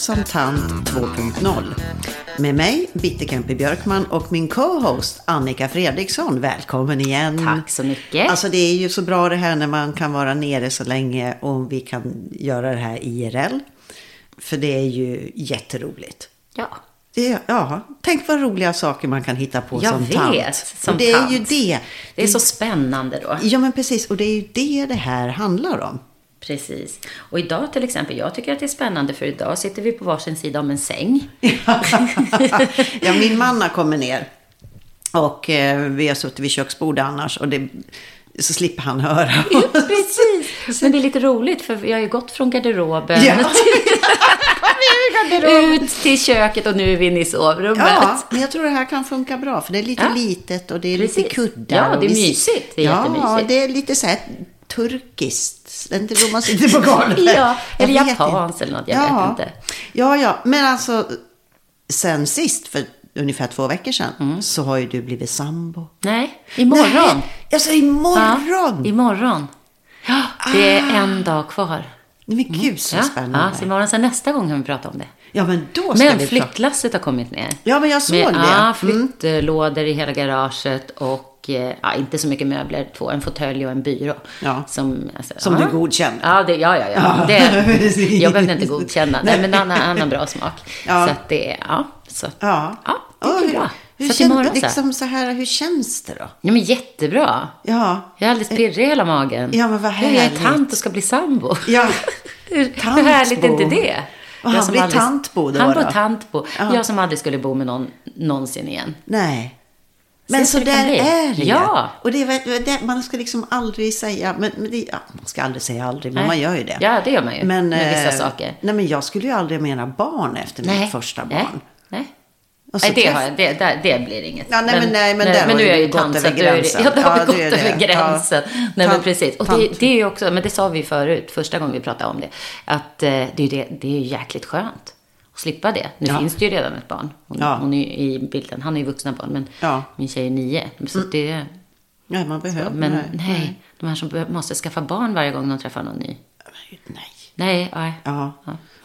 som tant 2.0. Med mig, Bitterkempe Björkman och min co-host Annika Fredriksson. Välkommen igen. Tack så mycket. Alltså det är ju så bra det här när man kan vara nere så länge och vi kan göra det här IRL. För det är ju jätteroligt. ja. Det, ja, tänk vad roliga saker man kan hitta på Jag som vet, tant. som och det är tant. ju det. Det är så spännande då. Ja, men precis. Och det är ju det det här handlar om. Precis. Och idag till exempel, jag tycker att det är spännande för idag sitter vi på varsin sida om en säng. ja, min man har kommit ner. Och eh, vi har suttit vid köksbordet annars. Och det, så slipper han höra. Precis. Men det är lite roligt för jag har ju gått från garderoben Ja. ut till köket och nu är vi inne i sovrummet. Ja, men jag tror det här kan funka bra. För det är lite Ja. litet och det är lite Precis. kuddar. Ja, det är vi- mysigt. Det är ja, jättemysigt. det är lite så här turkiskt. Det är inte då man sitter på golvet. Ja, eller japanskt eller något, jag ja. vet inte. Ja, ja, men alltså sen sist, för ungefär två veckor sedan, Mm. så har ju du blivit sambo. Nej, imorgon. Nej, alltså imorgon! Ja, imorgon. Ja, det är en dag kvar. Men gud så spännande. ja, så imorgon, sen nästa gång kan vi prata om det. Ja, men då ska Men vi flyttlasset har kommit ner. Ja, men jag såg Med, det. Ja, Mm. flyttlådor i hela garaget och eh, ja, inte så mycket möbler. Två, en fåtölj och en byrå. Ja. Som, alltså, Som du godkände. Ja, det, ja, ja. ja. Det, jag behövde inte godkänna. Nej, men han, har- han har bra smak. Ja. Så att det, ja. Så, Ja. ja, det blir hur, bra. hur, så känns, imorgon liksom så här, hur känns det då? Ja, men jättebra. Ja. Jag är alldeles pirrig i hela magen. Ja, men vad Jag är härligt. tant och ska bli sambo. Ja. Hur, hur Tantbo. härligt är inte det? Och Jag han blir aldrig- tantbo då Han bor tantbo. Ja. Jag som aldrig skulle bo med någon någonsin igen. Nej. Men Så där är det. Ja. Och det, det, man ska liksom aldrig säga, men, men det, ja, man ska aldrig säga aldrig, men Nej. man gör ju det. Ja, det gör man ju Men, med vissa eh, saker. Nej, men jag skulle ju aldrig mena barn efter mitt första nej, barn. Nej. Och så Nej, det, har jag, det, det, det blir inget. Ja, nej, men- nej, men där har nu är jag ju tant, så då är. Ja, det har Ja, gått det över gränsen. Ja. Nej, men precis. Och det, det är ju också, men det sa vi förut, första gången vi pratade om det, att eh, det, är ju det, det är jäkligt skönt slippa det. Nu Ja. finns det ju redan ett barn. Hon, Ja. hon är i bilden, han är ju vuxna barn, men Ja. min tjej är nio. Så det, Nej, man behöver men nej. nej, de här som måste skaffa barn varje gång de träffar någon ny. Nej. Nej, nej. Ja.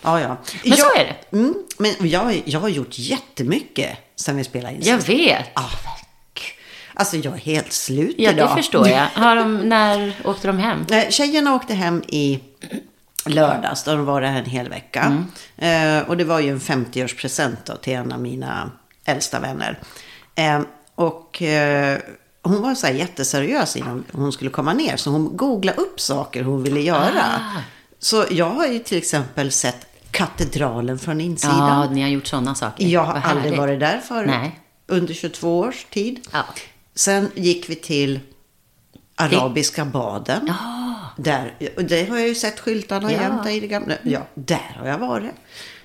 Ja, ja. Men jag, så är det. Mm, men jag, jag har gjort jättemycket sen vi spelade in Jag vet. Ja, gud. Alltså, jag är helt slut Ja, idag. det förstår jag. Har de, när åkte de hem? Tjejerna åkte hem i lördags. Då var där en hel vecka. Mm. Eh, och det var ju en 50-årspresent då till en av mina äldsta vänner. Eh, och eh, hon var så här jätteseriös innan hon skulle komma ner. Så hon googlade upp saker hon ville göra. Ah. Så jag har ju till exempel sett katedralen från insidan. Ja, ni har gjort sådana saker. Jag har aldrig varit där förut. Nej. Under 22 års tid. Ja. Sen gick vi till arabiska baden. Där, det har jag ju sett skyltarna Ja. jämt i det gamla. Ja, där har jag varit.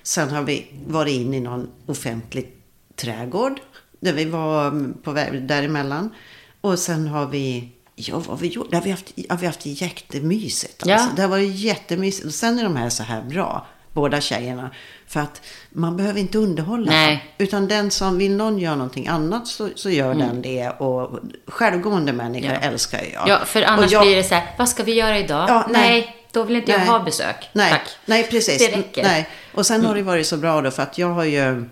Sen har vi varit in i någon offentlig trädgård. Där vi var mm, på väg däremellan. Och sen har vi, ja vad har vi gjort? Har vi haft, har vi haft jättemysigt. Alltså. Ja. Det har varit jättemysigt. Och sen är de här så här bra, båda tjejerna. För att man behöver inte underhålla. Nej. Utan den som vill någon göra någonting annat så, så gör den det. Och självgående människor Mm. Ja. älskar jag. Ja, för annars jag- blir det så här, vad ska vi göra idag? Ja, nej. nej. då vill inte jag Nej. ha besök. Nej, Tack. nej precis. Det räcker. Nej. Och sen har det varit så bra då för att jag har ju...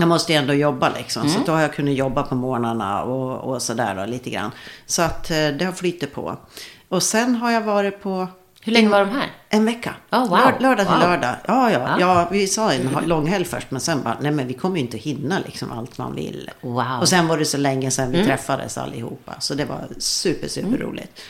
Jag måste ju ändå jobba liksom. Mm. Så då har jag kunnat jobba på morgnarna och, och sådär då lite grann. Så att eh, det har flyttat på. Och sen har jag varit på... Hur länge var de här? En vecka. Oh, wow. Lör, lördag till Wow. lördag. Ja, ja, Ja. ja. Vi sa en lång helg först, men sen bara, nej men vi kommer ju inte hinna liksom allt man vill. Wow. Mm. Och sen var det så länge sedan vi träffades allihopa. Så det var super, super roligt.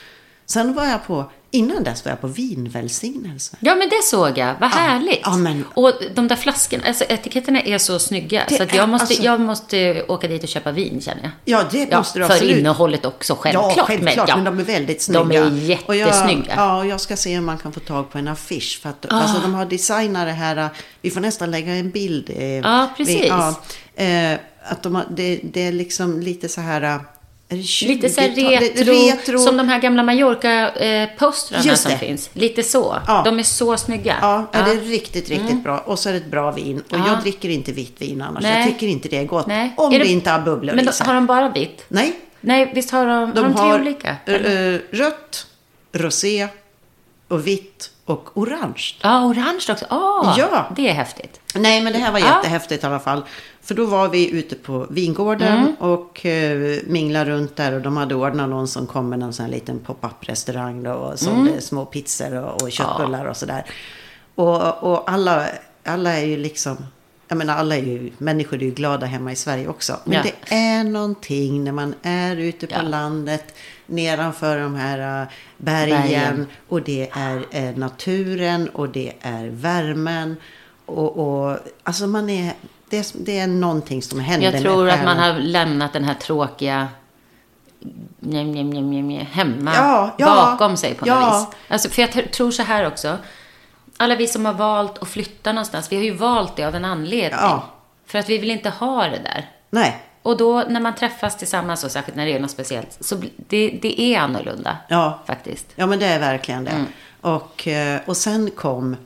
Sen var jag på, innan dess var jag på vinvälsignelse. Ja, men det såg jag. Vad härligt. ja, men- Och de där flaskorna, alltså etiketterna är så snygga. Det så att är- jag, måste, alltså- jag måste åka dit och köpa vin, känner jag. Ja, det måste du för absolut. innehållet också, självklart. Ja, självklart. Men, ja. de är väldigt snygga. De är Och jag, jättesnygga. ja, och jag ska se om man kan få tag på en affisch. För att, Ah. alltså, de har designat det här. Vi får nästan lägga en bild. eh, Ja, precis. Vi, ja, eh, att de har, det, det är liksom lite så här... Är det 20 Lite så retro, retro. som de här gamla Mallorca-postrarna Just som finns. Lite så. Ja. De är så snygga. Ja, ja, det är riktigt, riktigt bra. Och så är det ett bra vin. Och Mm. Ja. jag dricker inte vitt vin annars. Nej. Jag tycker inte det är gott. Nej. Om Är det, det- inte har bubblor Men då, har de bara vitt? Nej, Nej, visst har de, de har de tre har olika? eh, rött, rosé och vitt och orange. Ja, orange också. Ah, Ja. Det är häftigt. Nej, men det här var Ja. jättehäftigt i alla fall. För då var vi ute på vingården Mm. och eh, minglade runt där. Och de hade ordnat någon som kom med någon sån här liten pop-up restaurang då, och sålde Mm. små pizzor och, och köttbullar och sådär. Och, och alla, alla är ju liksom... Jag menar, alla är ju, människor är ju glada hemma i Sverige också. Men Ja. det är någonting när man är ute på Ja. landet, nedanför de här äh, bergen, Bergen. och det är eh, naturen och det är värmen. Och, och alltså man är, det, det är någonting som händer Jag tror att man har lämnat den här tråkiga njem, njem, njem, njem, njem, hemma Ja, ja, bakom sig på något ja. vis. Alltså, för jag tr- tror så här också. Alla vi som har valt att flytta någonstans, vi har ju valt det av en anledning. Ja. För att vi vill inte ha det där. Nej, Och då när man träffas tillsammans, och särskilt när det är något speciellt, så det, det är annorlunda. Ja. Faktiskt. ja men det är verkligen det. Mm. Och, eh, och sen kom,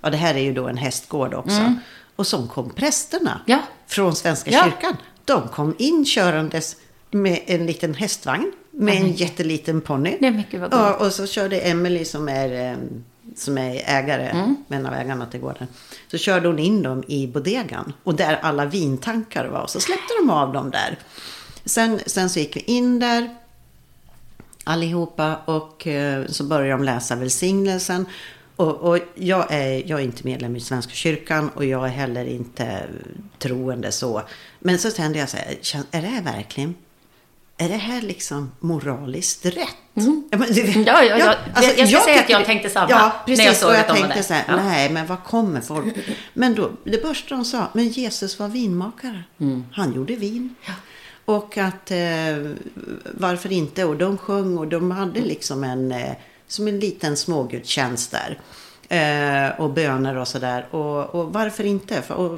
ja det här är ju då en hästgård också. Och så kom prästerna. Ja. från Svenska Ja. kyrkan. De kom in körandes med en liten hästvagn med en jätteliten ponny. Gulligt. och så körde Emily som är, eh, som är ägare, Mm. en av ägarna till gården. Så körde hon in dem i bodegan. Och där alla vintankar var. Så släppte de av dem där. Sen, sen så gick vi in där allihopa och eh, så började de läsa välsignelsen. Och, och jag, är, jag är inte medlem i Svenska kyrkan och jag är heller inte troende så. Men så kände jag så här, är det här verkligen, är det här liksom moraliskt rätt? Ja, men Mm. Ja, ja, ja. alltså, Jag ska säga att tycker jag tänkte samma Ja, när precis. jag såg och jag att tänkte så här, Ja. nej, men vad kommer folk? Men då, det första de sa, men Jesus var vinmakare. Mm. Han gjorde vin. Och att eh, varför inte? Och de sjöng och de hade liksom en, eh, som en liten smågudstjänst där. Eh, och böner och sådär. Och, och varför inte? För, och,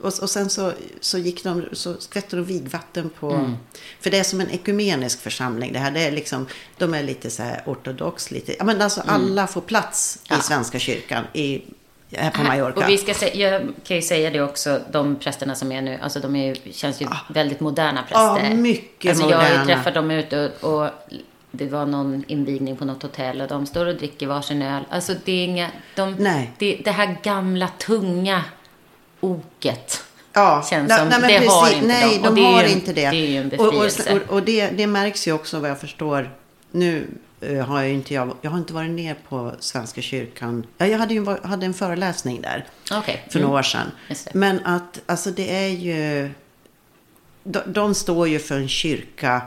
och, och sen så, så gick de, så skvätte de vigvatten på, Mm. för det är som en ekumenisk församling. Det här, det är liksom, de är lite så här ortodox, lite, ja men alltså alla får plats Mm. Ja. i Svenska kyrkan i, här på Mallorca. Och vi ska sä- jag kan ju säga det också, de prästerna som är nu, alltså de är, känns ju väldigt moderna präster. Ja, mycket alltså Jag har moderna. ju träffat dem ute och, och det var någon invigning på något hotell och de står och dricker varsin öl. Alltså det är inga, de, Nej. Det, det här gamla tunga oket. Ja, Känns nej, som- nej, det precis. har inte Nej, de. de, Och är har ju inte det. det är ju en och, och, befrielse. och, och det, det märks ju också vad jag förstår. Nu eh, har jag inte, jag, jag har inte varit ner på Svenska kyrkan. Ja, jag hade ju hade en föreläsning där Okej. för Mm. några år sedan. Men att, alltså det är ju... De, de står ju för en kyrka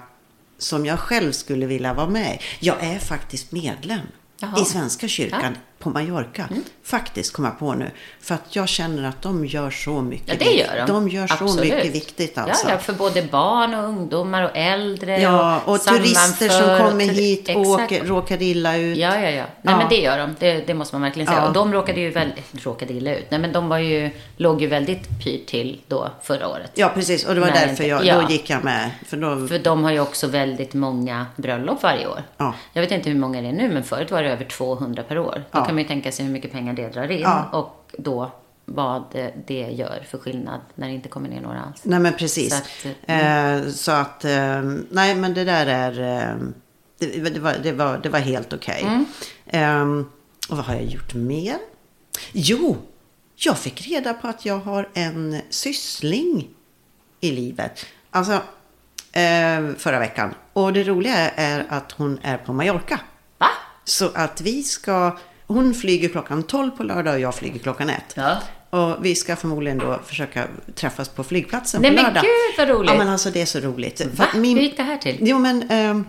som jag själv skulle vilja vara med i. Jag är faktiskt medlem Jaha. i Svenska kyrkan. På Mallorca. Faktiskt, kommer jag på nu. För att jag känner att de gör så mycket. Ja, det gör de. De gör så Absolut. mycket viktigt alltså. Ja, ja, för både barn och ungdomar och äldre. Ja, och turister som kommer hit och åker, råkar illa ut. Ja, ja, ja. Nej, Ja. men det gör de. Det, det måste man verkligen säga. Ja. Och de råkade ju väldigt, råkade illa ut. Nej, men de var ju, låg ju väldigt pyrt till då förra året. Ja, precis. Och det var Nej, därför jag, ja. då gick jag med. För då, För de har ju också väldigt många bröllop varje år. Ja. Jag vet inte hur många det är nu, men förut var det över 200 per år. Då Ja. kan man ju tänka sig hur mycket pengar det drar in. Ja. Och då vad det, gör för skillnad när det inte kommer ner några alls. Nej men precis. Så att, att, eh, så att eh, nej men det där är, eh, det, det, var, det, var, det var helt okej. Mm. Eh, och vad har jag gjort mer? Jo, jag fick reda på att jag har en syssling i livet. Alltså, eh, förra veckan. Och det roliga är att hon är på Mallorca. Va? Så att vi ska, hon flyger klockan 12 på lördag och jag flyger klockan 1. Ja. Och vi ska förmodligen då försöka träffas på flygplatsen Nej, på men lördag. gud, vad roligt. Ja men alltså det är så roligt. Va? Min, Hur gick det här till? Jo men ehm,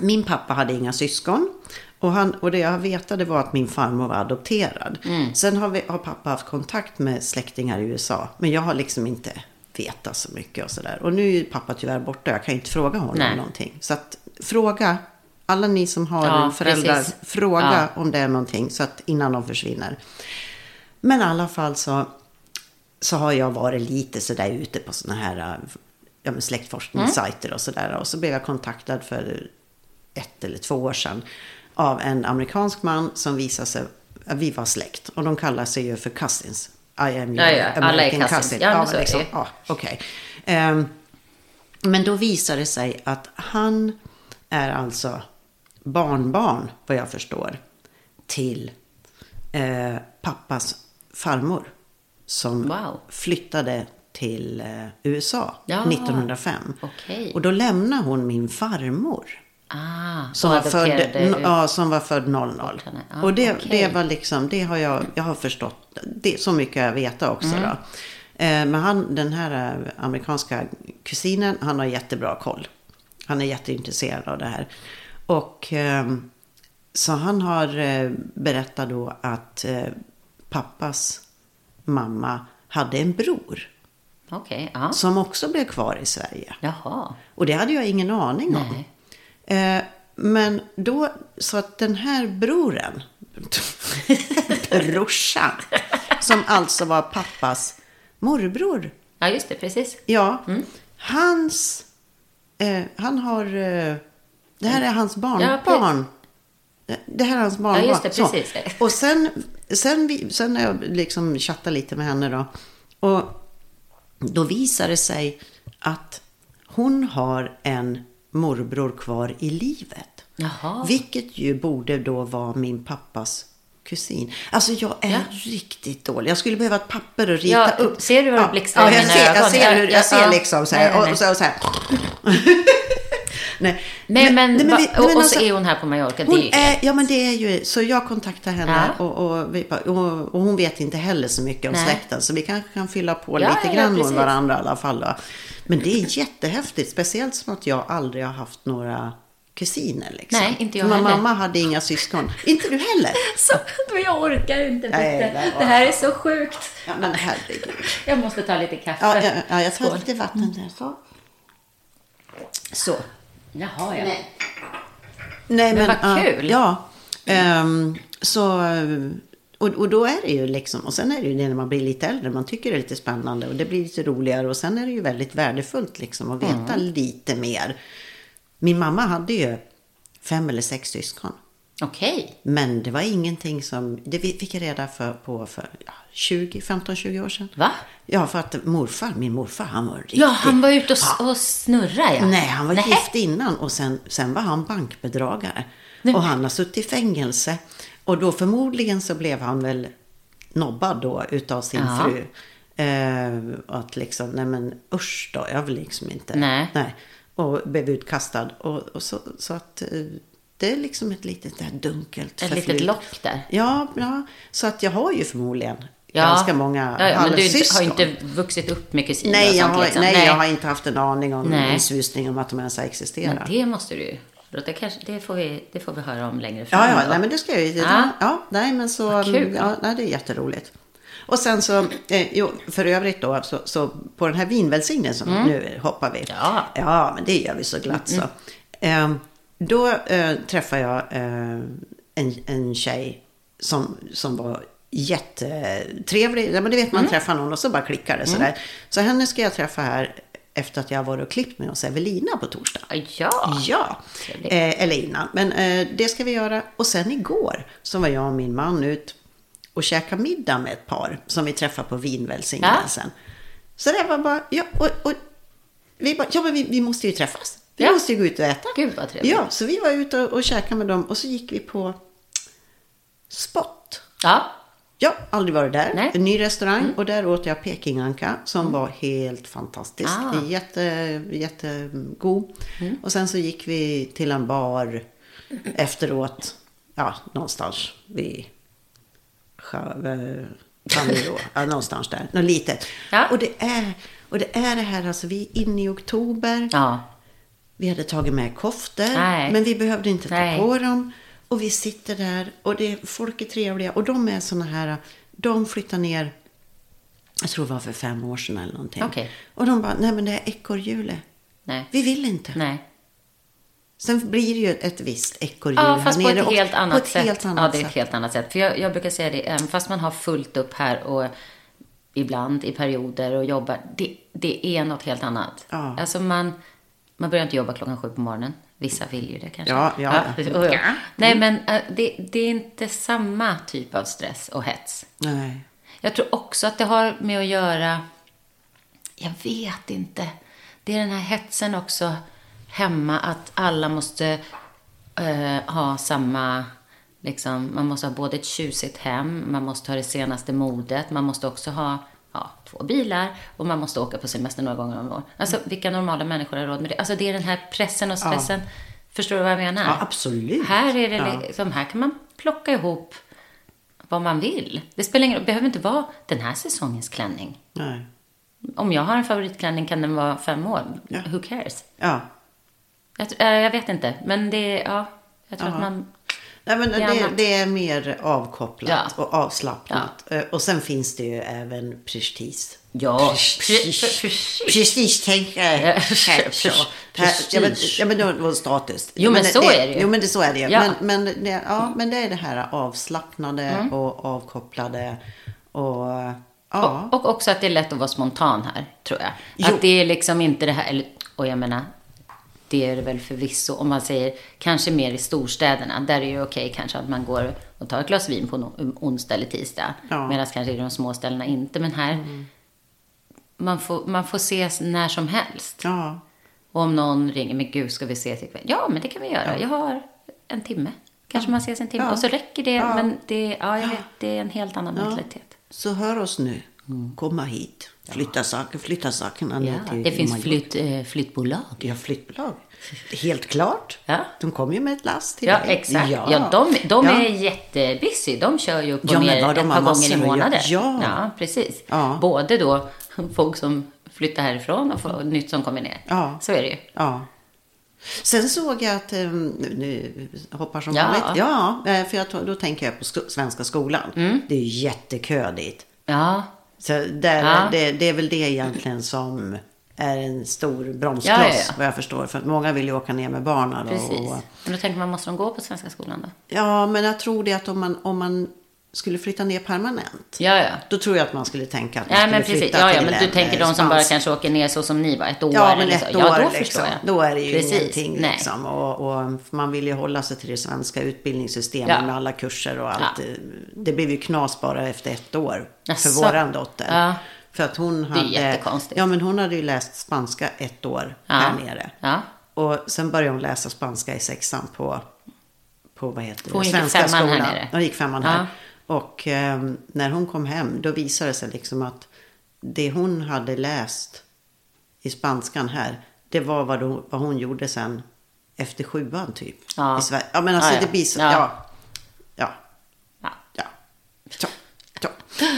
min pappa hade inga syskon. Och, han, och det jag vetade var att min farmor var adopterad. Mm. Sen har, vi, har pappa haft kontakt med släktingar i USA. Men jag har liksom inte vetat så mycket och sådär. Och nu är pappa tyvärr borta. Jag kan inte fråga honom Nej. någonting. Så att fråga, alla ni som har Ja, föräldrar, precis. fråga om det är någonting. Så att innan de försvinner. Men i alla fall så, så har jag varit lite sådär ute på sådana här ja, men släktforskningssajter och sådär. Och så blev jag kontaktad för ett eller två år sedan av en amerikansk man som visade sig, ja, vi var släkt. Och de kallar sig ju för cousins. I am your Ja, ja, American cousins. cousin. Ja, men så är det liksom, ja, okej. Ehm, men då visade det sig att han är alltså barnbarn, vad jag förstår, till eh, pappas farmor som Wow. flyttade till eh, USA Ja. 1905. Okej. Och då lämnade hon min farmor. Ah, Som var, född, ut. ja, som var född 00. henne. Ja, och det, okej. det var liksom, det har jag, jag har förstått. Det, så mycket jag veta också Mm. då. Eh, men han, den här eh, amerikanska kusinen, han har jättebra koll. Han är jätteintresserad av det här. Och ehm, så han har eh, berättat då att eh, pappas mamma hade en bror. Okej, ja. Som också blev kvar i Sverige. Jaha. Och det hade jag ingen aning om. Nej. Eh, men då, så att den här broren, brorsan, som alltså var pappas morbror. Ja, just det, precis. Ja, Mm. hans, eh, han har, eh, det här är hans Ja, barnbarn. Det- det här är hans barnbarn. just det, Så. precis. Och sen, sen, vi, sen när jag liksom chattade lite med henne då. Och då visar det sig att hon har en morbror kvar i livet. Jaha. Vilket ju borde då vara min pappas kusin. Alltså jag är Ja. riktigt dålig. Jag skulle behöva ett papper och rita Ja, upp. ser du hur det blixtrar i ja, jag mina ser, ögon? Jag ser, Ja, hur, ja, jag ser ja. liksom så här. Och, och så, så här. nej. Men, men, nej, va- vi- och, men och alltså- så är hon här på Mallorca. hon det är är, ja men det är ju, så jag kontaktar henne Ja. och, och, vi, och, och hon vet inte heller så mycket om Nej. släkten. Så vi kanske kan fylla på Ja, lite grann med varandra i alla fall. Då. Men det är jättehäftigt, speciellt som att jag aldrig har haft några kusiner. Liksom. Nej, inte jag För heller. Mamma hade inga syskon. inte du heller? så, men jag orkar inte. Nej, det, det här är så sjukt. Ja, men herregud. Jag måste ta lite kaffe. Ja, ja, ja jag tar Skål. lite vatten där. Så. Så. Jaha, ja. Nej. Nej, Men men, vad ja, kul. Ja. ehm, så, och, och då är det ju liksom, och sen är det ju det när man blir lite äldre, man tycker det är lite spännande och det blir lite roligare och sen är det ju väldigt värdefullt liksom att veta Mm. lite mer. Min mamma hade ju fem eller sex syskon. Okej. Men det var ingenting som, det fick jag reda för, på för ja, 20, 15-20 år sedan. Va? Ja, för att morfar, min morfar, han var riktigt... Ja, han var ute och, s- och snurrade, ja. Nej, han var Nej. gift innan och sen, sen var han bankbedragare. Och han har suttit i fängelse. Och då förmodligen så blev han väl nobbad då utav sin Ja. fru. Eh, att liksom, nej men usch då, jag vill liksom inte. Nej. Och blev utkastad. Och, och så, så att eh, det är liksom ett litet där dunkelt Ett litet lock där. Ja, ja, så att jag har ju förmodligen Ja. ganska många ja, ja, Men du har halvsyskon. inte vuxit upp med kusiner Nej, och jag har, liksom. nej, jag har inte haft en aning om Nej. en susning om att de ens har existerat. Men det måste du ju. Det, kanske, det, får vi, det får vi höra om längre fram. Ja, ja, då. nej, men det ska jag ju. Ja. Ja. nej, men så. Vad kul. Ja, nej, det är jätteroligt. Och sen så, eh, jo, för övrigt då, så, så på den här vinvälsignelsen, nu hoppar vi. Mm. Ja. Ja, men det gör vi så glatt så. Eh, då eh, träffade jag eh, en, en tjej som, som var jättetrevlig. Ja, men det vet man träffar någon och så bara klickar det sådär. Så henne ska jag träffa här efter att jag har varit och klippt med hos Evelina på torsdag. Ja. Ja, Trevligt. eh, eller innan. Men eh, det ska vi göra. Och sen igår så var jag och min man ut och käkade middag med ett par som vi träffade på vinvälsignelsen. Så det var bara, ja, och, och vi bara, ja men vi, vi måste ju träffas. Vi Ja. måste ju gå ut och äta. Gud, vad trevligt. Ja, så vi var ute och, och käkade med dem och så gick vi på Spot. Ja. Ja, aldrig varit där. Nej. En ny restaurang och där åt jag pekinganka som var helt fantastisk. Ah. Jätte, jättegod. Och sen så gick vi till en bar efteråt. Ja, någonstans vid sjö, Kanderå. ja, någonstans där. Något litet. Ja. Och, det är, och det är det här, alltså vi är inne i oktober. Ja. Vi hade tagit med koftor, Nej. men vi behövde inte ta Nej. på dem. Och vi sitter där och det, folk är trevliga och de är såna här, de flyttar ner, jag tror det var för fem år sedan eller någonting. Okej. Och de bara, nej men det är ekorrhjule. Vi vill inte. Nej. Sen blir det ju ett visst ekorrhjul Ja, här fast på nere ett helt annat på ett sätt. Helt annat ja, det är ett sätt. helt annat sätt. För jag, jag brukar säga det, även fast man har fullt upp här och ibland i perioder och jobbar, det, det är något helt annat. Ja. Alltså man, man börjar inte jobba klockan sju på morgonen. Vissa vill ju det kanske. Ja, ja, ja. ja. Nej, men äh, det, det är inte samma typ av stress och hets. Nej. Jag tror också att det har med att göra, jag vet inte. Det är den här hetsen också hemma att alla måste eh, ha samma Liksom, man måste ha både ett tjusigt hem, man måste ha det senaste modet, man måste också ha ja, två bilar och man måste åka på semester några gånger om året. Alltså vilka normala människor har råd med det? Alltså det är den här pressen och stressen. Förstår du vad jag menar? Ja, absolut. Här är det Ja. liksom, här kan man plocka ihop vad man vill. Det spelar ingen det behöver inte vara den här säsongens klänning. Nej. Om jag har en favoritklänning kan den vara fem år. Ja. Who cares? Ja. Jag, äh, jag vet inte, men det, ja, jag tror Ja. att man... Nej, men Det är det, det är mer avkopplat Ja. och avslappnat. Eh, Och sen finns det ju även prestige. Ja, Prestige. pre- pre- Prestigetänkare. Ja. Här, Ja, men, ja, men det var status. Jo, men så är det ju. Jo, men det, så är det ju. Ja. Mm. Men, men, det, ja, men det är det här avslappnade och avkopplade. Och, ja. Och, och också att det är lätt att vara spontan här, tror jag. Jo. Att det är liksom inte det här, eller, och jag menar, det är det väl förvisso, om man säger kanske mer i storstäderna. Där är det ju okej kanske att man går och tar ett glas vin på en onsdag eller tisdag. Ja. Medan kanske i de små ställena inte. Men här, man, får, man får ses när som helst. ja. Och om någon ringer, men gud ska vi ses ikväll? Ja, men det kan vi göra. Jag har en timme. Kanske man ses en timme. Ja. Och så räcker det. Ja. Men det, ja, jag vet, det är en helt annan mentalitet. Så hör oss nu. Komma hit. Flytta saker, flytta sakerna ner Mm. Ja, till det finns flytt, eh, flyttbolag. Ja, flyttbolag. Helt klart. Ja. De kommer ju med ett last till Ja, dig. exakt. Ja, de, de Ja. är jättebusy. De kör ju upp och Ja, ner ett par gånger i månaden. Ja. precis. Ja. Både då folk som flyttar härifrån och folk nytt som kommer ner. Ja. Så är det ju. Ja. Sen såg jag att, eh, nu hoppar som Ja. vanligt. Ja, eh, för jag, då tänker jag på Svenska skolan. Mm. Det är ju jättekö dit. Ja, Så där, Ja. det, det är väl det egentligen som är en stor bromskloss, Ja, ja, vad jag förstår. För många vill ju åka ner med barnen. precis. Och, Men då tänker man, måste de gå på Svenska skolan då? ja, men jag tror det att om man, om man skulle flytta ner permanent. Ja, ja. Då tror jag att man skulle tänka att man Ja, skulle men precis. flytta Ja, ja, till men du tänker eh, de som bara kanske åker ner så som ni var, ett år Ja, men eller ett så. år Ja, då liksom. Då är det ju Precis. ingenting Nej. liksom. Och, och man vill ju hålla sig till det svenska utbildningssystemet Ja. med alla kurser och allt. Ja. Det blev ju knas bara efter ett år Jaså? för våran dotter. Ja. För att hon är hade... jättekonstigt. Ja, men hon hade ju läst spanska ett år Ja. här nere. Ja. Och sen började hon läsa spanska i sexan på, på vad heter det? Hon gick femman här nere. Hon gick femman Ja. här. Och ehm, när hon kom hem, då visade det sig liksom att det hon hade läst i spanskan här, det var vad hon, vad hon gjorde sen efter sjuan typ. Ja. I Sverige. Ja, men alltså Ja, ja. det blir så, Ja. ja. Ja. Ja. Så.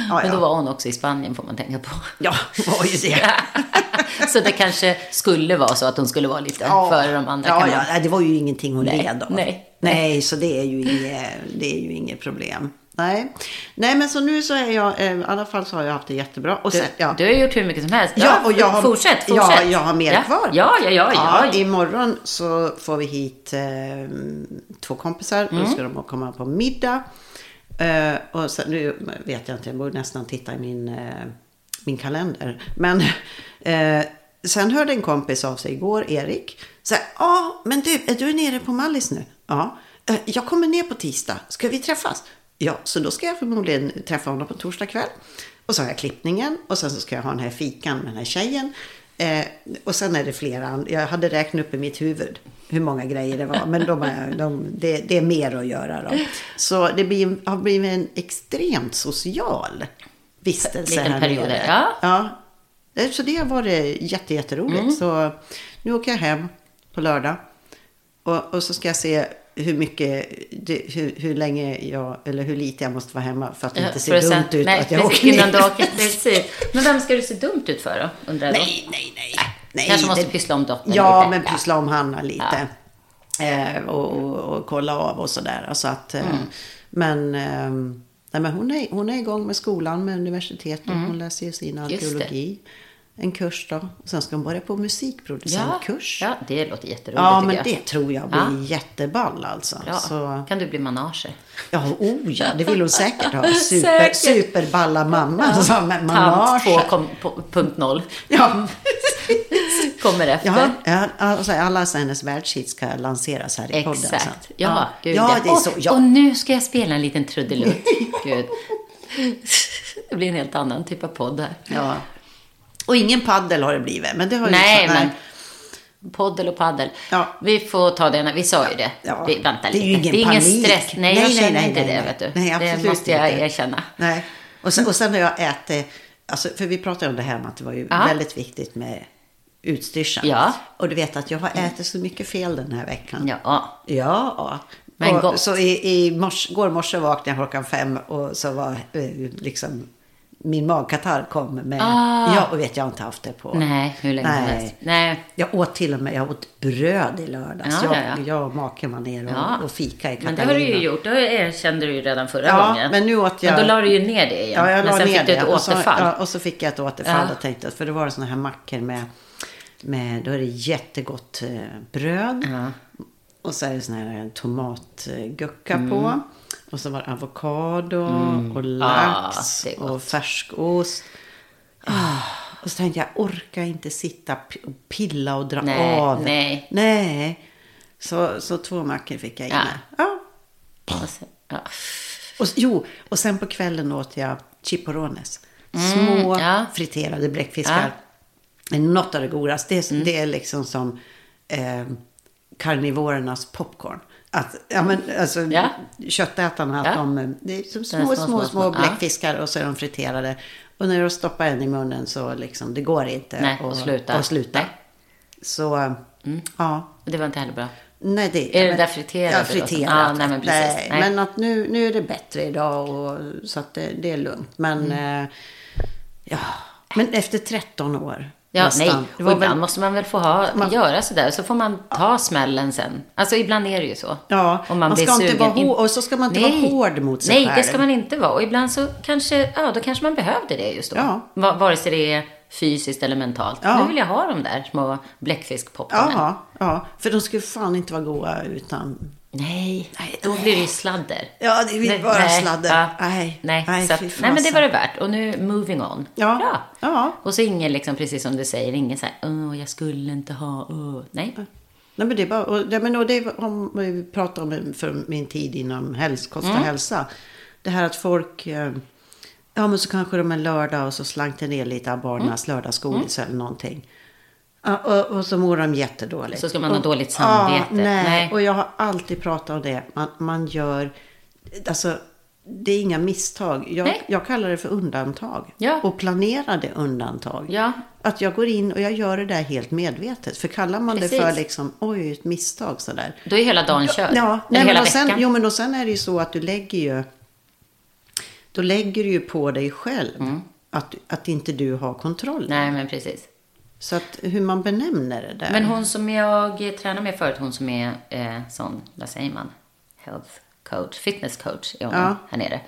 Så. Men då var hon också i Spanien får man tänka på. Ja, var ju det. så det kanske skulle vara så att hon skulle vara lite före de andra. Ja, ja, det var ju ingenting hon led av. nej. nej, så det är ju inget, det är ju inget problem. Nej. nej, men så nu så är jag, eh, i alla fall så har jag haft det jättebra. Och Du, sen, ja. du har gjort hur mycket som helst. Ja, och jag har, fortsätt, fortsätt. Ja, jag har mer ja. kvar. Ja, ja, ja. ja, Imorgon så får vi hit eh, två kompisar. Mm. Då ska de komma på middag. Eh, och sen, nu vet jag inte, jag borde nästan titta i min, eh, min kalender. Men eh, sen hörde en kompis av sig igår, Erik. Så här, ja, men du, är du nere på Mallis nu? Ja. Eh, jag kommer ner på tisdag. Ska vi träffas? Ja, så då ska jag förmodligen träffa honom på torsdag kväll. Och så har jag klippningen och sen så ska jag ha den här fikan med den här tjejen. Eh, och sen är det flera, jag hade räknat upp i mitt huvud hur många grejer det var. Men de är, de, det, det är mer att göra då. Så det blir, har blivit en extremt social vistelse Liten här period, nere. ja. ja. Eh, Så det har varit jätte, jätteroligt. Mm. Så nu åker jag hem på lördag. Och, och så ska jag se hur mycket, hur, hur länge jag, eller hur lite jag måste vara hemma för att det Ja, inte ser dumt sen- ut nej, att jag åker ner. åker. Precis. Men vem ska du se dumt ut för då? Undrar jag då? Nej, nej, nej. nej Kanske måste det- pyssla om dottern Ja, lite. men pyssla om Hanna lite. Eh, och, och, och kolla av och sådär. Så att, eh, Mm. Men, eh, nej, men hon, är, hon är igång med skolan, med universitetet. Hon läser ju sin Mm. Just det. En kurs då. Och sen ska hon börja på musikproducentkurs. Ja, det låter jätteroligt Ja, men jag. det tror jag blir Ja. jätteball alltså. Ja. Så, Kan du bli manager? ja, oh ja, det vill hon säkert ha. Super, Säkert. superballa mamma som är Tant manage. 2.0 Ja. kommer efter. Ja, ja alltså alla hennes världshits ska lanseras här i podden sen. Exakt. Ja, gud ja, det är så. Ja. och nu ska jag spela en liten trudelutt. Gud. Det blir en helt annan typ av podd här. ja. Och ingen paddel har det blivit. Men det har ju Nej, så- men- Poddel och paddel. Ja. Vi får ta det när vi sa ju det. Ja. Vi, vänta Det är ju lite. ingen det är ingen stress. Nej, Nej, jag nej, känner nej, inte nej, det, nej. vet du. Nej, det måste jag inte. erkänna. Nej. Och sen, och sen när jag äter, alltså, för vi pratade om det här med att det var ju Ja. väldigt viktigt med utstyrseln. Ja. Och du vet att jag har ätit så mycket fel den här veckan. Ja. Ja. Men och, gott. Så i, i mors, går morse vaknade jag klockan fem och så var eh, liksom min magkatarr kom med. Ah. Ja, och vet jag har inte haft det på. Nej, hur länge som Nej. helst. Nej. Jag åt till och med jag åt bröd i lördags. Ja, jag, ja, ja. jag och maken var ner och, Ja. och fika i Men Catalina. det har du ju gjort. Det erkände du ju redan förra Ja, gången. men nu åt jag- Men då la du ju ner det igen. Ja, jag men la sen ner fick du ett det. Och så, återfall. ja, och så fick jag ett återfall Ja. och tänkte för det var det såna här mackor med, med då är det jättegott eh, bröd. Ja. Och så är det sån här tomatgucka Mm. på. Och så var det avokado och lax det är gott. och färskost. Ah, och så tänkte jag, orkar inte sitta och pilla och dra Nej, av. nej. Nej. Så, så två mackor fick jag in. Ja. Ja. Och sen- ja. Och, jo, och sen på kvällen åt jag chiporones. Små Mm, ja. friterade bläckfiskar. Är Något av det godaste. Det är, Mm. det är liksom som eh, karnivorernas popcorn. Att, ja, men, alltså, Ja. Köttätarna, att Ja. de, det är som Det är små, små, små, små, små, små. bläckfiskar och så är de friterade. Och när du stoppar en i munnen så liksom, det går inte Nej, och sluta. att sluta. Nej. Så, ja. Det var inte heller bra. Nej, det Är det men- där friterade Ja, friterat. Ja, nej, men precis. Nej, Nej. Men att nu, nu är det bättre idag och, så att det, det är lugnt. Men, Mm. eh, ja. Men efter 13 år. Ja, nästan. nej. Och ibland väl, måste man väl få ha, Man- göra sådär. Så får man ta smällen sen. Alltså ibland är det ju så. Ja, Om man blir ska inte vara hår- och så ska man inte vara hård mot sig Nej, själv. det ska man inte vara. Och ibland så kanske, ja då kanske man behövde det just då. Ja. Va- Vare sig det är fysiskt eller mentalt. Ja. Nu vill jag ha de där små bläckfiskpopcornen. Ja, ja, för de skulle fan inte vara goda utan... Nej, då blir det ju sladder. Ja, det blir Nej, bara nej, sladder. Ja, Nej, nej, nej, så att, nej, men det var det värt. Och nu moving on. Ja, Bra. ja. Och så ingen, liksom, precis som du säger, ingen så här, åh, jag skulle inte ha, åh. Nej. Nej, men det är bara, och, det, men, och det är om vi pratar om för min tid inom häls, kost och Mm. hälsa. Det här att folk, eh, ja men så kanske de en lördag och så slank det ner lite av barnens Mm. lördagsgodis eller någonting. Och, och så mår de jättedåligt. Så ska man ha och, dåligt samvete. Ja, nej. Nej. och jag har alltid pratat om det. Man, man gör, alltså det är inga misstag. Jag, jag kallar det för undantag. Ja. Och planerade undantag. Ja. Att jag går in och jag gör det där helt medvetet. För kallar man det Precis. för liksom, oj, ett misstag sådär. Då är hela dagen körd. Ja, nej, men hela och sen, veckan. jo, men och sen är det ju så att du lägger ju, då lägger du ju på dig själv att, att inte du har kontroll. Mm. Nej, men precis. Så att hur man benämner det där. Men hon som jag tränade med förut, hon som är eh, sån, vad säger man? Health coach, fitness coach är hon Ja. här nere.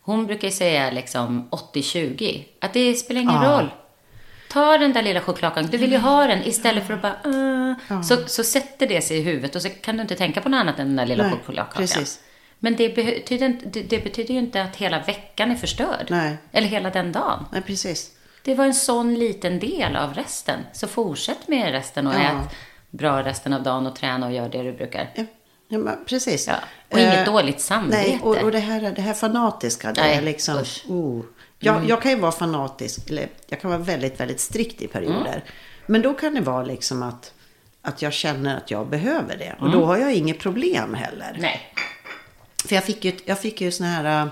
Hon brukar ju säga liksom 80-20. Att det spelar ingen Ja. roll. Ta den där lilla chokladkakan. Du vill ju ha den istället för att bara... Uh, så, så sätter det sig i huvudet och så kan du inte tänka på något annat än den där lilla Nej, chokladkakan. precis. Men det betyder, det betyder ju inte att hela veckan är förstörd. Nej. Eller hela den dagen. Nej, precis. Det var en sån liten del av resten. Så fortsätt med resten och Ja. ät bra resten av dagen och träna och gör det du brukar. Ja, ja precis. Ja. Och inget Eh, dåligt samvete. Nej, och, och det, här, det här fanatiska, det Nej, är liksom... Mm. Oh. Jag, jag kan ju vara fanatisk, eller jag kan vara väldigt, väldigt strikt i perioder. Mm. Men då kan det vara liksom att, att jag känner att jag behöver det. Och Mm. då har jag inget problem heller. Nej. För jag fick ju, jag fick ju såna här äh,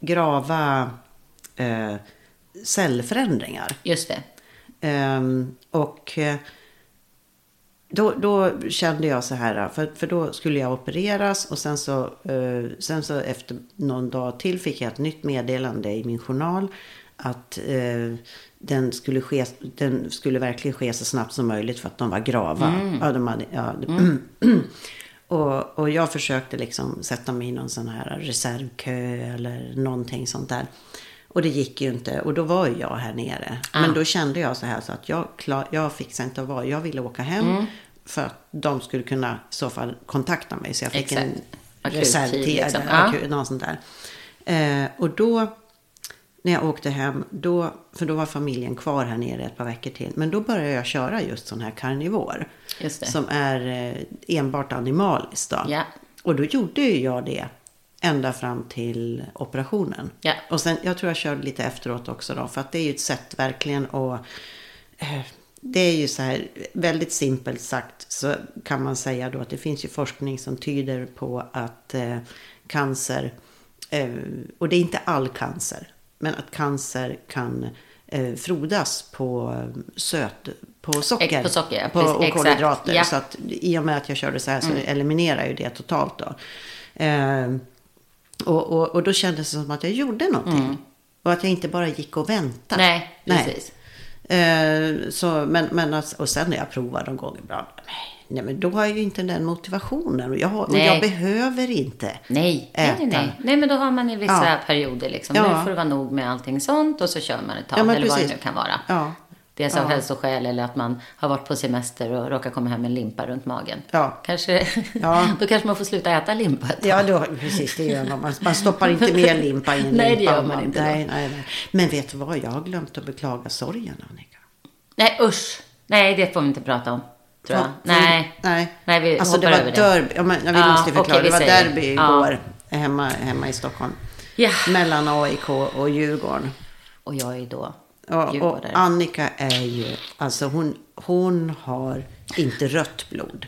grava äh, cellförändringar. Just det. Ehm, och eh, då, då kände jag så här, för, för då skulle jag opereras och sen så, eh, sen så efter någon dag till fick jag ett nytt meddelande i min journal att eh, den, skulle ske, den skulle verkligen ske så snabbt som möjligt för att de var grava. Ja, de hade, ja, och, och jag försökte liksom sätta mig i någon sån här reservkö eller någonting sånt där. Och det gick ju inte. Och då var ju jag här nere. Men då kände jag så här så att jag, klar, jag fixade inte att vara. Jag ville åka hem. För att de skulle kunna i så fall kontakta mig. Så jag fick Exakt. en reservtid. liksom. Ja. akut, något sånt där. Eh, och då när jag åkte hem, då, för då var familjen kvar här nere ett par veckor till. Men då började jag köra just sån här karnivor. Som är eh, enbart animaliskt då. Ja. Och då gjorde ju jag det ända fram till operationen. Ja. Och sen, jag tror jag körde lite efteråt också då. För att det är ju ett sätt verkligen att... Eh, det är ju så här, väldigt simpelt sagt så kan man säga då att det finns ju forskning som tyder på att eh, cancer, eh, och det är inte all cancer, men att cancer kan eh, frodas på söt, på socker. På socker, på, och exakt, kolhydrater. ja. Så att i och med att jag körde så här så eliminerar ju det totalt då. Och, och, och då kändes det som att jag gjorde någonting. Och att jag inte bara gick och väntade. Nej, precis. Eh, så, men, men, alltså- och sen när jag provar någon gång ibland. Nej, men då har jag ju inte den motivationen. Och jag, har, och Nej. jag behöver inte. Nej, nej, Äta. nej, nej. Nej, men då har man i vissa Ja. perioder liksom. Ja. Nu får det vara nog med allting sånt och så kör man ett tag. Ja, eller vad det precis. nu kan vara. Ja. Dels av Ja. hälsoskäl eller att man har varit på semester och råkar komma hem med en limpa runt magen. Ja. Kanske, Ja. Då kanske man får sluta äta limpa ett tag. Ja, då, precis. Det gör man. man. Man stoppar inte mer limpa i en Nej, det limpa. gör man inte då. Nej, nej, nej. Men vet du vad? Jag har glömt att beklaga sorgen, Annika. Nej, usch. Nej, det får vi inte prata om. Tror jag. För- Nej. Nej. Nej, vi alltså det hoppar var över det. derby. Ja, men, ja, vi Ja, måste förklara. okej, vi det var derby Ja. igår. Hemma, hemma i Stockholm. Ja. Mellan AIK och Djurgården. Och jag är då Och djurgårdare. Annika är ju, alltså hon, hon har inte rött blod.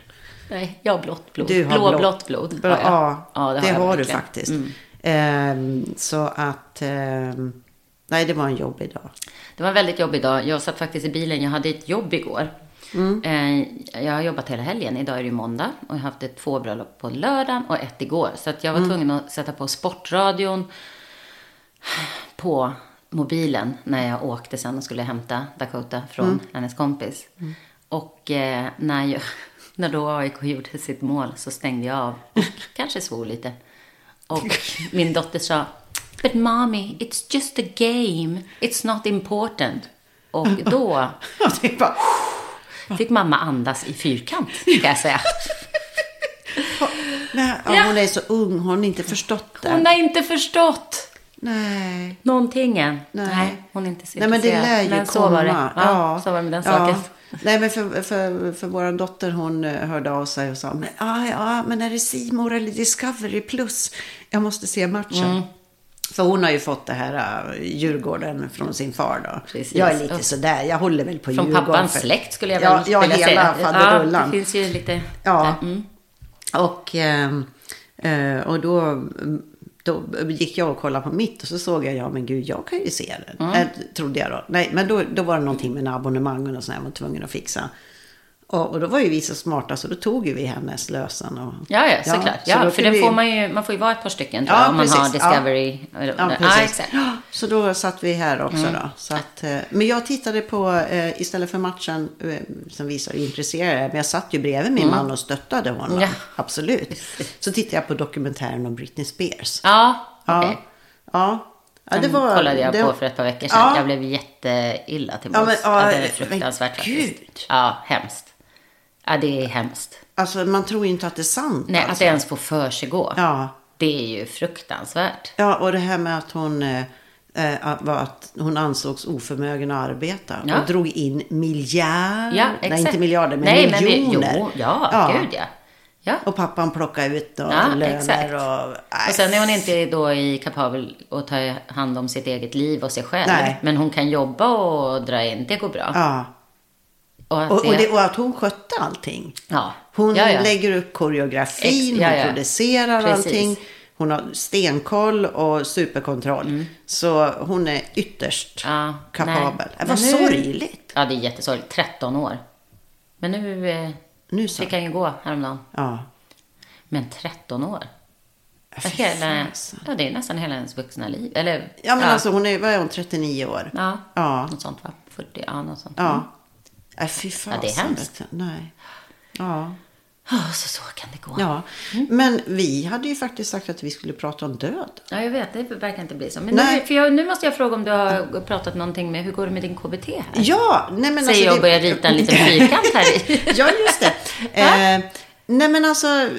Nej, jag har blått blod. Du har Blå, blå- blått blod. Har jag. ja, Ja, det, har, jag har du faktiskt. Mm. Ehm, så att, ehm, nej det var en jobbig dag. Det var en väldigt jobbig dag. Jag satt faktiskt i bilen. Jag hade ett jobb igår. Mm. Eh, Jag har jobbat hela helgen. Idag är det ju måndag. Och jag har haft ett två bröllop på lördagen och ett igår. Så att jag var Mm. tvungen att sätta på sportradion på mobilen när jag åkte sen och skulle hämta Dakota från Mm. hennes kompis. Och eh, när, jag, när då AIK gjorde sitt mål så stängde jag av och kanske svor lite. Och min dotter sa But mommy, it's just a game. It's not important. Och då fick mamma andas i fyrkant, kan jag säga. nej, ja, Ja. Hon är så ung, hon har inte förstått det. Hon har inte förstått Nej. någonting än. Nej. hon är inte så Nej men det lär ju Men komma. så var det. Ja, så var det med den saken. Nej men för, för, för vår dotter hon eh, hörde av sig och sa men, ah, ja, men är det Simor eller Discovery plus? Jag måste se matchen. Mm. För hon har ju fått det här uh, Djurgården från sin far då. Precis. Jag är lite Och- sådär, jag håller väl på Från Djurgården. pappans för- släkt skulle jag ja, väl ja, vilja hela säga. faderullan. Ja, det finns ju lite... Ja. Mm. Och, ehm, eh, och då, då gick jag och kollade på mitt och så såg jag, ja men gud, jag kan ju se den. Mm. Eh, trodde jag då. Nej, men då, då var det någonting med en abonnemang och sånt jag var tvungen att fixa. Och, och då var ju vi så smarta så då tog ju vi hennes lösen. Och, Ja, ja, såklart. så Ja, då för den vi- får man ju, man får ju vara ett par stycken tror Ja, jag, om man har. Ja. Discovery. Ja, Ja, ja, precis. exakt. Ja, Så då satt vi här också Mm. då. Så att, eh, men jag tittade på, eh, istället för matchen eh, som vi så intresserade, men jag satt ju bredvid min man och stöttade honom. Mm. Ja. Absolut. Så tittade jag på dokumentären om Britney Spears. Ja, Ja. okej. Ja. ja, Den kollade jag det- på för ett par veckor sedan. Ja. Jag blev jätteilla till Ja, mods. men, Ja, ja, det är men fruktansvärt gud. faktiskt. Ja, hemskt. Ja, det är hemskt. Alltså man tror ju inte att det är sant. Nej, alltså. att det ens får för sig gå. Ja. Det är ju fruktansvärt. ja, och det här med att hon, eh, eh, var att hon ansågs oförmögen att arbeta. Ja. Och drog in miljarder. Ja. Nej, inte miljarder, men Nej, men miljoner. vi, jo, ja, gud ja. Ja. Och pappan plockade ut och Ja, löner exakt. och... Nej, Och sen är hon inte då i kapabel att ta hand om sitt eget liv och sig själv. Nej. Men hon kan jobba och dra in, det går bra. Ja. Och att Och, och, det- och att hon skötte allting. ja. Hon ja, ja. lägger upp koreografin, Ex- ja, hon ja. producerar Precis. allting. Hon har stenkoll och superkontroll. Så hon är ytterst Mm. Ja, kapabel. nej. Det var Men nu- sorgligt. Ja, det är jättesorgligt. 13 år. Men nu eh, Nu så. fick han ju gå häromdagen. Ja. Men 13 år? Hela, ja, det är nästan hela hennes vuxna liv. Eller, Ja men alltså hon är, vad är hon, 39 år? Ja, Ja. något sånt va? 40, ja, något sånt. Ja. Nej fy fasen. Ja, det är hemskt. Nej. Ja. Så så kan det gå. Ja. Men vi hade ju faktiskt sagt att vi skulle prata om död. Ja, jag vet. Det verkar inte bli så. Men Nej. nu, för jag, nu måste jag fråga om du har pratat någonting med, hur går det med din KBT här? Ja, nej men Säger alltså. jag och det- börjar rita en liten fyrkant här i. ja, just det. Eh, nej, men alltså,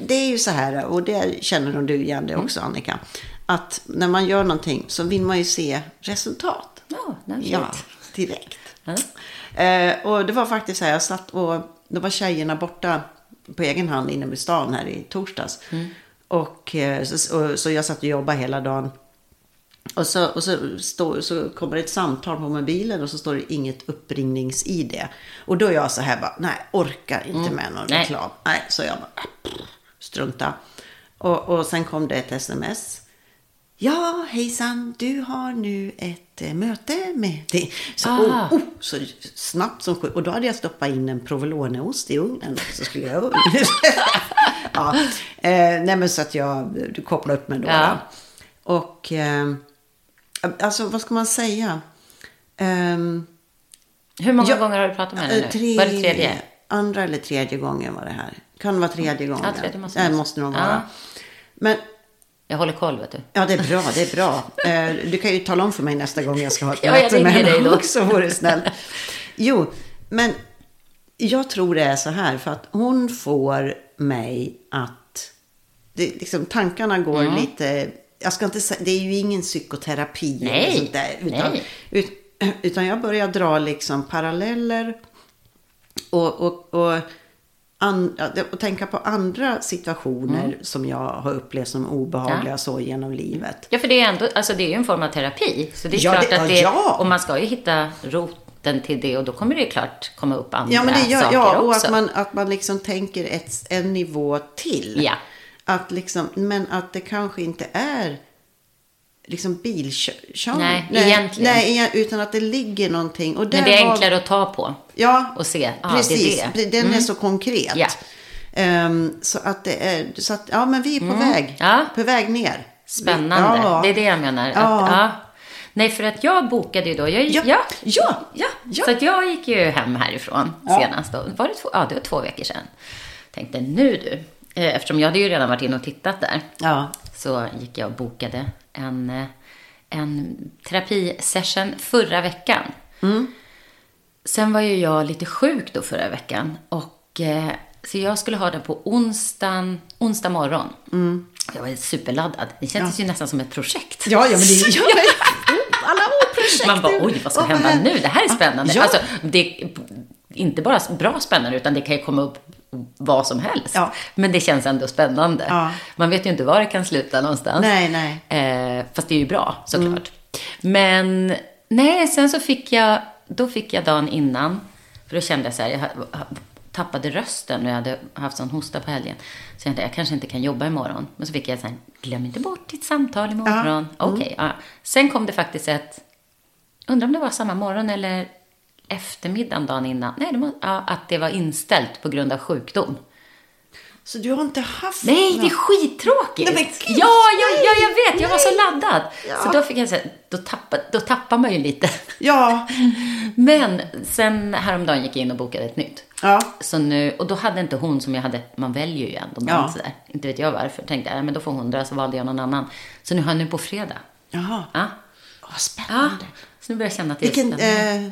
det är ju så här, och det känner nog du igen det också, Annika. Att när man gör någonting så vill man ju se resultat. Ja, shit. Ja, direkt. Ja. Eh, och det var faktiskt så här, jag satt och, då var tjejerna borta på egen hand inne i stan här i torsdags. Och, eh, så, och, så jag satt och jobbade hela dagen. Och så, och så, står, så kommer det ett samtal på mobilen och så står det inget uppringnings-id. Och då är jag så här bara, nej, orkar inte med någon Nej. reklam. Nej, så jag bara, strunta. Och, och sen kom det ett sms. Ja, hejsan, du har nu ett eh, möte med det. Så, Ah. oh, oh, så snabbt som sju. Och då hade jag stoppat in en provoloneost i ugnen. Så skulle jag... ja, eh, nej men så att jag du kopplade upp mig då. Ja. Och eh, alltså vad ska man säga? Ehm, Hur många Ja, gånger har du pratat med henne eh, nu? tre, Var det tredje? Andra eller tredje gången var det här. Kan vara tredje gången. tredje måste det måste nog Ja. vara. Men Jag håller koll, vet du. Ja, det är bra. Det är bra. Eh, Du kan ju tala om för mig nästa gång jag ska ha ett Ja, möte med dig henne då. också, vore snäll. Jo, men jag tror det är så här, för att hon får mig att... Det, liksom, tankarna går Mm. lite... Jag ska inte säga, det är ju ingen psykoterapi Nej, eller sånt där. Utan, nej. ut, utan jag börjar dra liksom paralleller och, och, och, an, ja, och tänka på andra situationer Mm. som jag har upplevt som obehagliga så genom livet. Ja, för det är, ändå, alltså det är ju en form av terapi. Så det är Ja, klart det- att ja, det, ja. Och man ska ju hitta roten till det och då kommer det ju klart komma upp andra Ja, men det gör, saker ja, och också. att man, att man liksom tänker ett, en nivå till. Ja. Att liksom, men att det kanske inte är liksom bilkörning. Nej, egentligen. Nej, utan att det ligger någonting. Och Men det är enklare att ta på. Ja, och se, ah, precis. det är det. Mm. Den är så konkret. Ja. Ehm, så att det är, så att, ja men vi är på väg. Mm. Ja. På väg ner. Spännande. Ja. Det är det jag menar. Ja. Att, ja. Nej, för att jag bokade ju då. Jag, Ja. ja. Ja. ja. Så att jag gick ju hem härifrån senast. Då. Var det, två, ja, det var två veckor sedan. Tänkte nu du. Eh, Eftersom jag hade ju redan varit inne och tittat där. Ja. Så gick jag och bokade en, en terapisession förra veckan. Sen var ju jag lite sjuk då förra veckan. Och, eh, så jag skulle ha den på onsdagen, onsdag morgon. Jag var superladdad. Det kändes ju nästan som ett projekt. Ja, ja, men det ja, men- alla år projekt. Man bara, oj, vad ska hända nu? Det här är spännande. Ja. Alltså, det är inte bara bra spännande, utan det kan ju komma upp vad som helst. Ja. Men det känns ändå spännande. Ja. Man vet ju inte var det kan sluta någonstans. Nej, nej. Eh, fast det är ju bra, såklart. Men, nej, sen så fick jag, då fick jag dagen innan, för då kände jag så här, jag tappade rösten och jag hade haft sån hosta på helgen. Så jag tänkte, jag kanske inte kan jobba imorgon. Men så fick jag så här, glöm inte bort ditt samtal imorgon. Okej, ja. Sen kom det faktiskt ett, undrar om det var samma morgon eller eftermiddagen dagen innan. Nej, det må, ja, att det var inställt på grund av sjukdom. Så du har inte haft Nej, det är skittråkigt. Nej, men ja, ja, ja, jag vet. Jag var så laddad. Ja. Så då fick jag säga, då tappar, då tappar man ju lite. Ja. Men sen häromdagen gick jag in och bokade ett nytt. Ja. Så nu, och då hade inte hon som jag hade, man väljer ju ändå någon Ja. sådär. Inte vet jag varför. Tänkte jag, men då får hon dra, så valde jag någon annan. Så nu har jag nu på fredag. Jaha. Ja. Vad ja. spännande. Så nu börjar jag känna att det är Vilken, spännande. eh,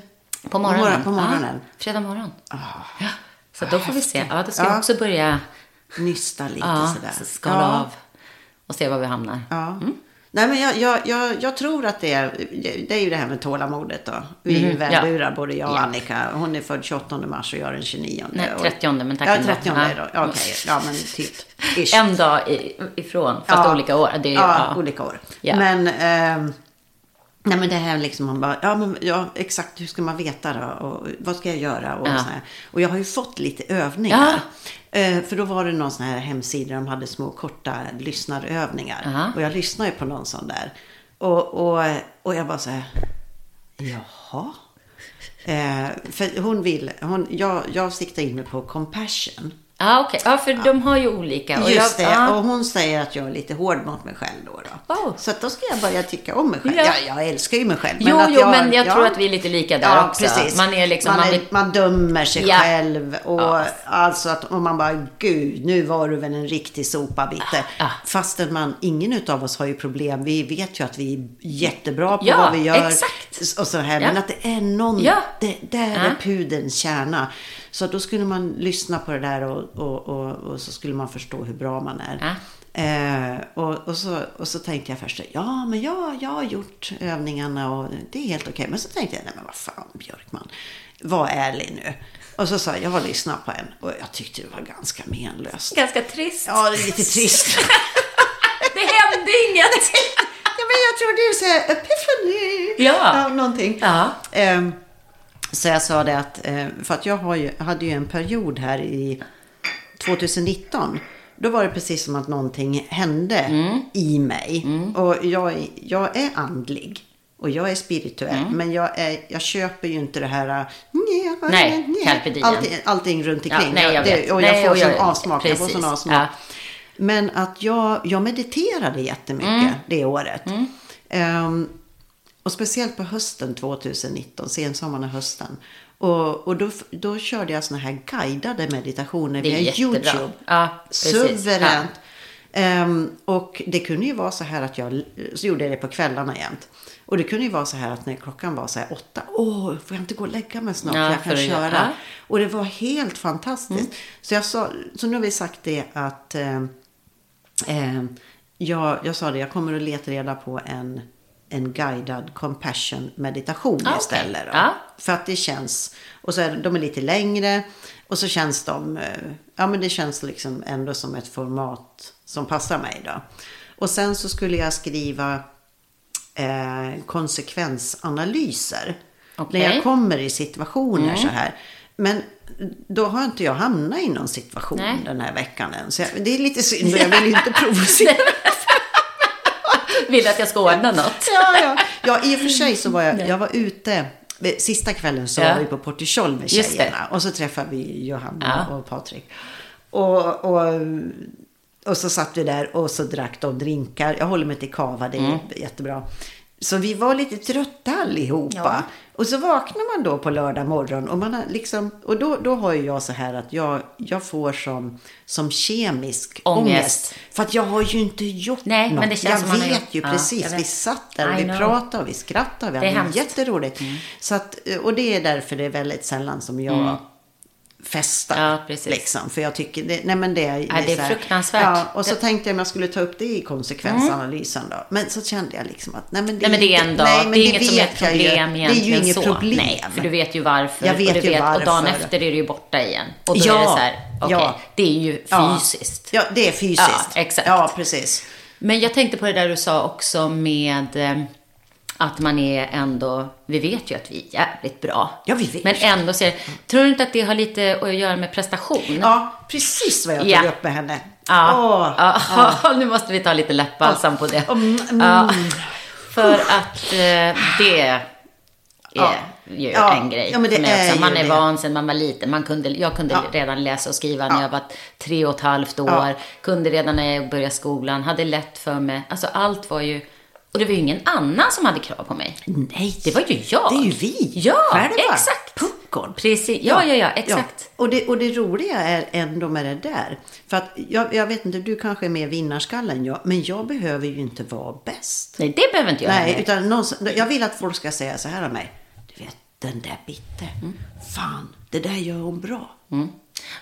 På morgonen. morgon- på morgonen. Ja, fredag morgon. Ah. Ja. Så då får vi se. Ja, då ska Ja. jag också börja nysta lite ja, sådär. så skala ja. av och se var vi hamnar. Ja. Nej, men jag, jag, jag, jag tror att det är, det är ju det här med tålamodet då. Vi är ju Mhm, ja. både jag och. Annika. Hon är född 28 mars och jag är den 29. Nej, Och- 30, men tack Ja, ändå. 30 Ja. då. Ja, Okej, ja men typ. Ish. En dag ifrån, fast Ja. olika år. Det är, ja, olika år. Men, ehm, nej men det här liksom, man bara, ja men ja, exakt hur ska man veta då? Och vad ska jag göra? Och, Ja. så här. och jag har ju fått lite övningar. Eh, för då var det någon sån här hemsida där de hade små korta lyssnarövningar. Ja. Och jag lyssnade ju på någon sån där. Och, och, och jag bara så här, jaha? Eh, för hon vill, hon, jag, jag siktar in mig på compassion. Ja, okej. Ja, för de har ju olika. Och Just jag, det, Ja. och hon säger att jag är lite hård mot mig själv då. då. Oh. Så då ska jag börja tycka om mig själv. Ja. Ja. Jag, älskar ju mig själv. Jo, att jo, men jag tror att vi är lite lika där också. Precis. Man är liksom- man, man är, vill- man dömer sig Ja. själv. Och Ja. alltså att och man bara, gud, nu var du väl en riktig sopabitte. Ja. Fastän man, ingen utav oss har ju problem. Vi vet ju att vi är jättebra på Ja, vad vi gör. exakt. Och så här. Ja. Men att det är någon, Ja. det, där Ja. är pudelns kärna. Så då skulle man lyssna på det där och, och, och, och så skulle man förstå hur bra man är. Ja. Eh, och, och, så, och så tänkte jag först, ja men jag, jag har gjort övningarna och det är helt okej. Men så tänkte jag, nej men vad fan Björkman, var ärlig nu. Och så sa jag, jag har lyssnat på en och jag tyckte det var ganska menlöst. Ganska trist. Ja, det är lite trist. Det hände inget. ja, men jag tror du säger epiphany. Ja. någonting. Ja. Ehm, så jag sa det att, eh, för att jag ju, hade ju en period här i 2019. Då var det precis som att någonting hände Mm. i mig. Och jag, är- jag är andlig. Och jag är spirituell. Mm. Men jag, är, jag köper ju inte det här... äh, Nej, carpe diem. allting, allting runt omkring. Ja, nej, jag det, och jag Nej, får sån avsmak. Jag får sån avsmak. Ja. Men att jag, jag mediterade jättemycket Mm. det året. Ehm, och speciellt på hösten 2019, sensommaren och hösten. Och, och då, då körde jag såna här guidade meditationer via jättebra. YouTube. Ja. Suveränt. Ehm, och det kunde ju vara så här att jag, så gjorde jag det på kvällarna jämt. Och det kunde ju vara så här att när klockan var så här åtta, åh, får jag inte gå och lägga mig snart? Ja, jag kan köra. ja. Och det var helt fantastiskt. Så jag sa, så nu har vi sagt det att eh, jag, jag sa det, jag kommer att leta reda på en, en guidad compassion meditation Ah, okej. istället. Ja. För att det känns, och så är de är lite längre och så känns de, eh, ja men det känns liksom ändå som ett format som passar mig då. Och sen så skulle jag skriva eh, konsekvensanalyser. Okej. När jag kommer i situationer så här. Men då har inte jag hamnat i någon situation Nej. den här veckan än. Så jag, det är lite synd, jag vill inte provocera. Vill att jag ska ordna något? ja, ja. ja, i och för sig så var jag, jag var ute. Sista kvällen så var vi på Portichol med tjejerna. Och så träffade vi Johanna och Patrik. Och, och, och så satt vi där och så drack de drinkar. Jag håller mig till kava, det är Mm. jättebra. Så vi var lite trötta allihopa. Ja. Och så vaknar man då på lördag morgon och, man liksom, och då, då har jag så här att jag, jag får som, som kemisk ångest. Ångest. För att jag har ju inte gjort Nej, men något. det känns jag som man vet gjort- ju Ja, precis. Vi satt där och vi pratade och vi skrattade. Vi Det är hade jätteroligt. Så att, och det är därför det är väldigt sällan som jag festar. Mm. Ja, precis. Liksom, för jag tycker, det, nej men det, är- Ja, det är fruktansvärt. Ja, och så Det- tänkte jag om jag skulle ta upp det i konsekvensanalysen då. Men så kände jag liksom att nej men det, Nej, men det är en dag. nej, men det är inget som är vet ett jag ju. problem Det är ju inget så. problem. Nej, för du vet ju varför. Jag vet och, du ju Och dagen varför. efter är det ju borta igen. Och då Ja, är det så här, okej, ja. det är ju fysiskt. Ja, det är fysiskt. Ja, exakt. Ja, precis. Men jag tänkte på det där du sa också med eh, att man är ändå, vi vet ju att vi är jävligt bra. Ja, vi vet. Men ändå ser, tror du inte att det har lite att göra med prestation? Ja, precis vad jag tog Ja. upp med henne. Ja, Åh, ja. nu måste vi ta lite läppbalsam på det. Mm, mm. För att eh, det är ju en grej. Ja, men det är också. Man är det. van sedan man var liten. Man kunde, jag kunde redan läsa och skriva när Ja. jag var tre och ett halvt år. Kunde redan när jag började skolan. Hade lätt för mig. Alltså allt var ju... Och det var ju ingen annan som hade krav på mig. Nej. Det var ju jag. Det är ju vi Ja, själva. exakt. Puckon. Precis. Ja, ja, ja, exakt. Och, det, och det roliga är ändå med det där. För att jag, jag vet inte, du kanske är mer vinnarskalle än jag. Men jag behöver ju inte vara bäst. Nej, det behöver inte jag Nej, heller. utan någon, jag vill att folk ska säga så här om mig. Du vet, den där Bitte. Fan, det där gör hon bra.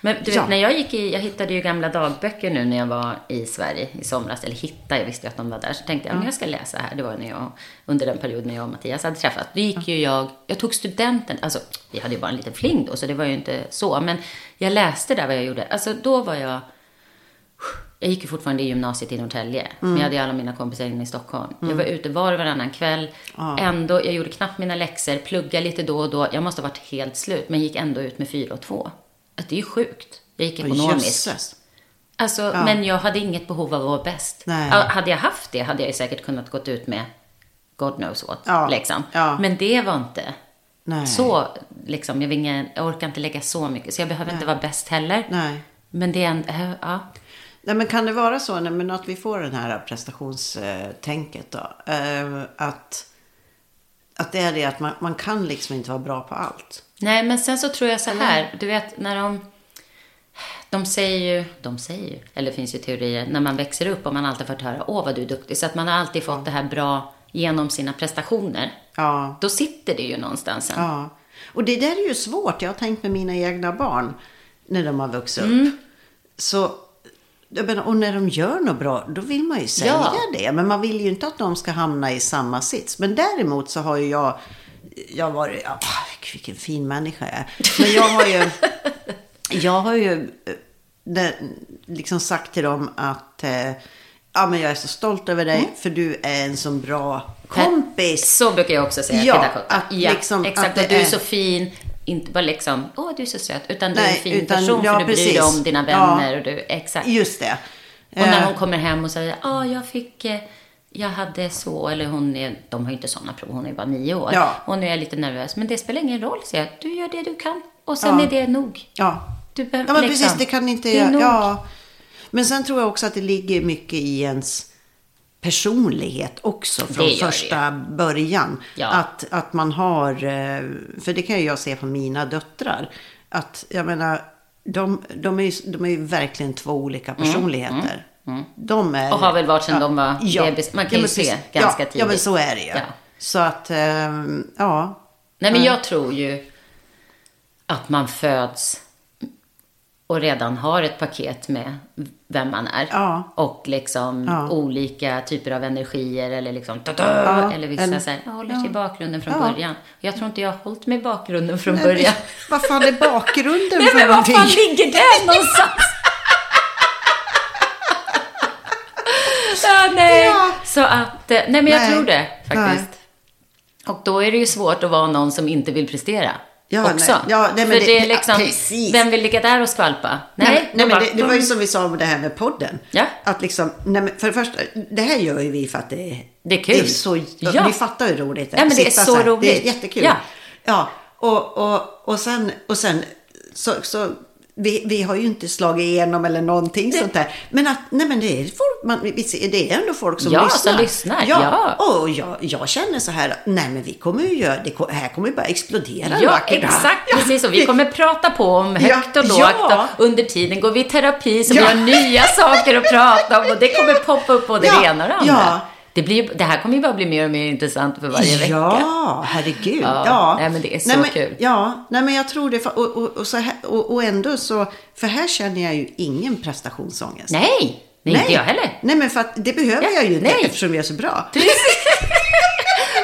Men du vet, Ja. när jag gick i, jag hittade ju gamla dagböcker nu när jag var i Sverige i somras. Eller hittade, jag visste ju att de var där. Så tänkte jag, men jag ska läsa här. Det var när jag, under den period när jag och Mattias hade träffats. Då gick ju jag, jag tog studenten, alltså vi hade ju bara en liten fling då, så det var ju inte så. Men jag läste där vad jag gjorde. Alltså då var jag, jag gick ju fortfarande i gymnasiet i Norrtälje. Men jag hade ju alla mina kompisar inne i Stockholm. Jag var ute var och varannan kväll. Ändå, jag gjorde knappt mina läxor, pluggade lite då och då. Jag måste ha varit helt slut, men gick ändå ut med fyra och två. Att det är ju sjukt. Jag gick ekonomiskt. Jösses. Alltså, Ja. men jag hade inget behov av att vara bäst. Nej. Hade jag haft det hade jag säkert kunnat gått ut med God knows what. Ja. Liksom. Ja. Men det var inte Nej. så, liksom, jag, ingen, jag orkar inte lägga så mycket. Så jag behöver inte vara bäst heller. Nej. Men det är en, äh, ja. Nej, men kan det vara så nej, men att vi får den här prestationstänket då? Eh, att, att det är det att man, man kan liksom inte vara bra på allt. Nej, men sen så tror jag så här, du vet när de de säger ju, de säger ju, eller det finns ju teorier, när man växer upp och man alltid fått höra, åh vad du är duktig, så att man har alltid fått det här bra genom sina prestationer. Ja. Då sitter det ju någonstans sen. Ja. Och det där är ju svårt. Jag har tänkt med mina egna barn när de har vuxit upp. Mm. Så, menar, och när de gör något bra, då vill man ju säga Ja. det. Men man vill ju inte att de ska hamna i samma sits. Men däremot så har ju jag, jag har varit, ja, vilken fin människa jag är. Men jag har ju, jag har ju eh, det, liksom sagt till dem att eh, ja men jag är så stolt över dig för du är en så bra kompis. Så brukar jag också säga Ja, till att ja, liksom- exakt. att och du är så fin. Inte bara liksom, åh du är så söt. Utan du är Nej, en fin utan- person ja, för du bryr dig precis. om dina Ja. vänner. Och du, exakt. Just det. Och när Eh, hon kommer hem och säger, ja jag fick, eh, jag hade så, eller hon är, de har ju inte sådana prov, hon är bara nio år. Ja. Och nu är jag lite nervös. Men det spelar ingen roll, säger jag. Du gör det du kan. Och sen Ja. är det nog. Ja. Du behöver Ja men liksom, precis, det kan inte... Det nog. ja. Men sen tror jag också att det ligger mycket i ens personlighet också från gör det. första början. Ja. Att, att man har, eh, för det kan jag se på mina döttrar, att jag menar, de, de, är, ju, de är ju verkligen två olika personligheter. De är, Mm, Och har väl varit sedan de var bebis. Man kan ju men se precis. ganska ja, Ja, men tidigt. så är det ju. Ja. Så att, ehm, ja. Nej, men jag tror ju att man föds och redan har ett paket med vem man är. Ja. Och liksom Ja. olika typer av energier eller liksom ta-da! eller vissa eller- så här, jag håller sig ja. i bakgrunden från Ja. början. Jag tror inte jag har hållit mig i bakgrunden från Nej, början. men Vad fan är bakgrunden Nej för men var någonting? fan ligger det någonstans? Nej. Ja. Så att, eh, nej men jag Nej. tror det faktiskt. Nej. Och då är det ju svårt att vara någon som inte vill prestera. Ja, också. nej. Ja, nej, men För det- det, är liksom, precis. vem vill ligga där och skvalpa? Nej, Nej, men det, det var ju som vi sa om det här med podden. Ja. Att liksom, nej, men för det första, det här gör ju vi för att det är, Det är kul. Det är så, Ja. Vi fattar hur roligt det är. Ja, men det är så här. Det roligt. är jättekul. Ja. ja och, och, och sen, och sen så, så vi, vi har ju inte slagit igenom eller någonting sånt där. Men att, nej men det är folk, man, det är ändå folk som Ja, lyssnar. som lyssnar, Ja, ja. och jag, jag känner så här, nej men vi kommer ju göra, det här kommer ju bara explodera Ja, exakt. Ja, Precis. Och vi kommer prata på om högt och lågt. ja. Och under tiden går vi i terapi så vi har nya saker att prata om. Och det kommer poppa upp både Ja, det ena och det andra. ja. Det, blir, det här kommer ju bara bli mer och mer intressant för varje vecka. Ja, herregud. Ja, Ja, nej, men det är så nej, men, kul. Ja, nej men jag tror det. Och, och, och, så här, och, och ändå så, för här känner jag ju ingen prestationsångest. Nej, nej, inte jag heller. Nej, men för att det behöver Ja, jag ju inte nej. eftersom jag är så bra.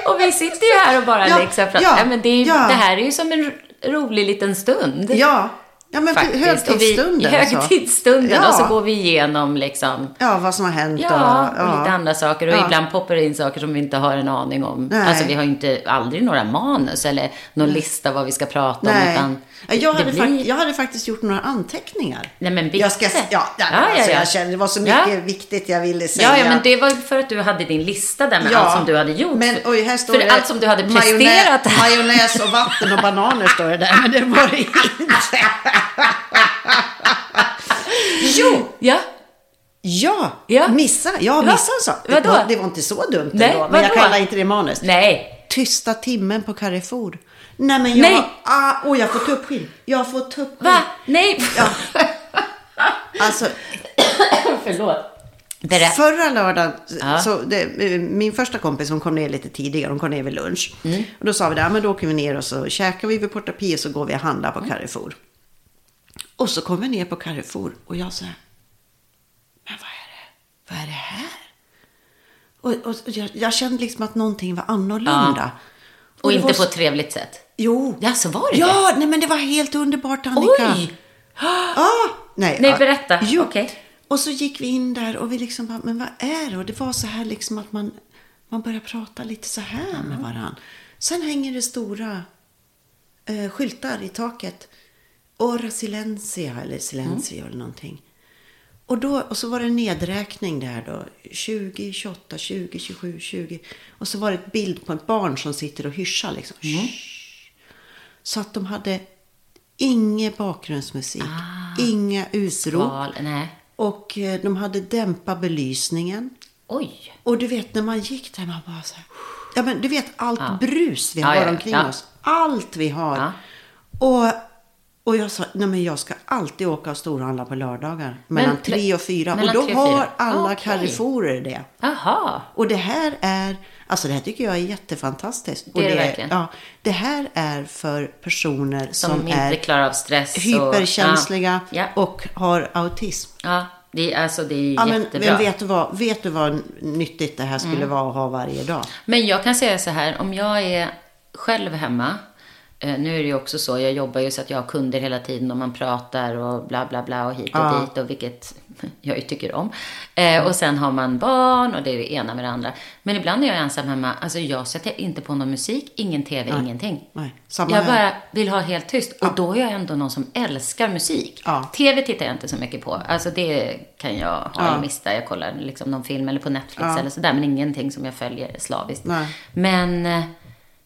Och vi sitter ju här och bara Ja, liksom pratar. ja, Ja, men det, är, ja. det här är ju som en ro- rolig liten stund. Ja, ja men Faktiskt. högtidsstunden. Och vi, alltså. högtidsstunden. Ja. Och så går vi igenom liksom Ja, vad som har hänt. Ja, och ja. lite andra saker. Och Ja. ibland poppar det in saker som vi inte har en aning om. Nej. Alltså vi har ju inte, aldrig några manus eller någon lista vad vi ska prata om. Nej. Utan Ja, jag, hade blir- jag hade faktiskt gjort några anteckningar. Nej men Jag ska, bitte. ja, ja, alltså, ja. jag kände det var så mycket viktigt jag ville säga. Ja, ja, men det var för att du hade din lista där med allt som du hade gjort. Men, oj, här står för det allt som du hade presterat här. Majonnäs och vatten och bananer står det där, men det var det inte. jo, Ja, ja, Ja. missa, ja, Va? missa en sak. Det var, det var inte så dumt Nej, ändå, men jag vadå? kallar inte det manus. nej. Tysta timmen på Carrefour. Nej, men jag, Nej. Ah, oh, jag får tuppskinn. Jag får tuppskinn. Va? Nej. Ja. Alltså, Förlåt. Berätta. Förra lördagen, Ja. så det, min första kompis hon kom ner lite tidigare, hon kom ner vid lunch. Mm. Och då sa vi det, ja, men då åker vi ner och så käkar vi vid Porta Pia och så går vi och handlar Mm. på Carrefour. Och så kom vi ner på Carrefour och jag sa, men vad är det, vad är det här? Och, och, och jag, jag kände liksom att någonting var annorlunda. Och det inte var på ett trevligt sätt. Jo. Ja, så var det Ja, nej men det var helt underbart Annika. Oj! Ja, nej. Nej, ja. berätta. Jo. Okej. Och så gick vi in där och vi liksom bara, men vad är det? Och det var så här liksom att man, man börjar prata lite så här med varann. Sen hänger det stora eh, skyltar i taket. Ora silencia eller silencio eller någonting. Och, då, och så var det en nedräkning där då. 20, 28, 20, 27, 20. Och så var det ett bild på ett barn som sitter och hyschar liksom. Shh. Så att de hade ingen bakgrundsmusik. Inga utrop. Och eh, de hade dämpat belysningen. Oj. Och du vet när man gick där, man bara så här. Ja men du vet allt Ja. brus vi har ja, omkring ja. oss. Allt vi har. Och, och jag sa, nej men jag ska alltid åka och storhandla på lördagar. Mellan Men- tre och fyra. och då och har alla Okej. Carrefourer det. Jaha. Och det här är, alltså det här tycker jag är jättefantastiskt. och Det är det verkligen. Ja, det här är för personer Som, som, inte är klarar av stress. och- hyperkänsliga Ja. ja. och har autism. ja. Det, är- alltså, det är Ja, men, jättebra. men vet, du vad, vet du vad nyttigt det här skulle Mm. vara att ha varje dag? Men jag kan säga så här, om jag är själv hemma Nu är det ju också så, jag jobbar ju så att jag har kunder hela tiden och man pratar och bla bla bla och hit och Ja. dit och vilket jag ju tycker om. Eh, och sen har man barn och det är det ena med det andra. Men ibland är jag ensam hemma, alltså jag sätter inte på någon musik, ingen TV, ingenting. Nej, jag här. bara vill ha helt tyst. Och då är jag ändå någon som älskar musik. Ja. TV tittar jag inte så mycket på. Alltså det kan jag ha Ja. mista. Jag kollar liksom någon film eller på Netflix Ja. eller sådär. Men ingenting som jag följer slaviskt. Nej. Men eh,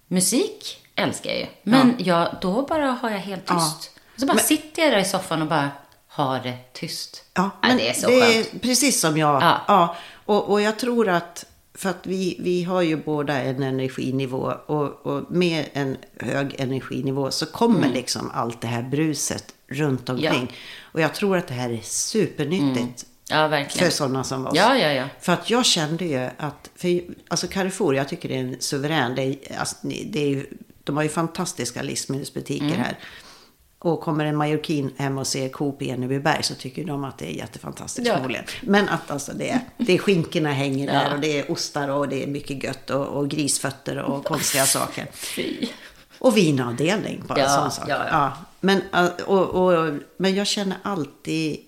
musik älskar jag ju. Men jag, då bara har jag helt Ja. tyst. Så bara sitter jag där i soffan och bara har det tyst. Ja, Ja, men det är så det skönt. är precis som jag. Ja. Ja. Och, och jag tror att, för att vi, vi har ju båda en energinivå och, och med en hög energinivå så kommer Mm. liksom allt det här bruset runt omkring. Och jag tror att det här är supernyttigt. Ja, verkligen. För sådana som oss. Ja, ja, ja. För att jag kände ju att, för, alltså Carrefour, jag tycker det är en suverän, det är, alltså, det är, ju- de har ju fantastiska livsmedelsbutiker Mm. här. Och kommer en majorkin hem och ser Coop i Enebyberg så tycker de att det är jättefantastiskt Ja. förmodligen. Men att alltså det är, det är skinkorna hänger där Ja. och det är ostar och det är mycket gött och, och grisfötter och konstiga saker. Fy. Och vinavdelning, bara Ja, sån sak. ja, ja. Men, och, och, men jag känner alltid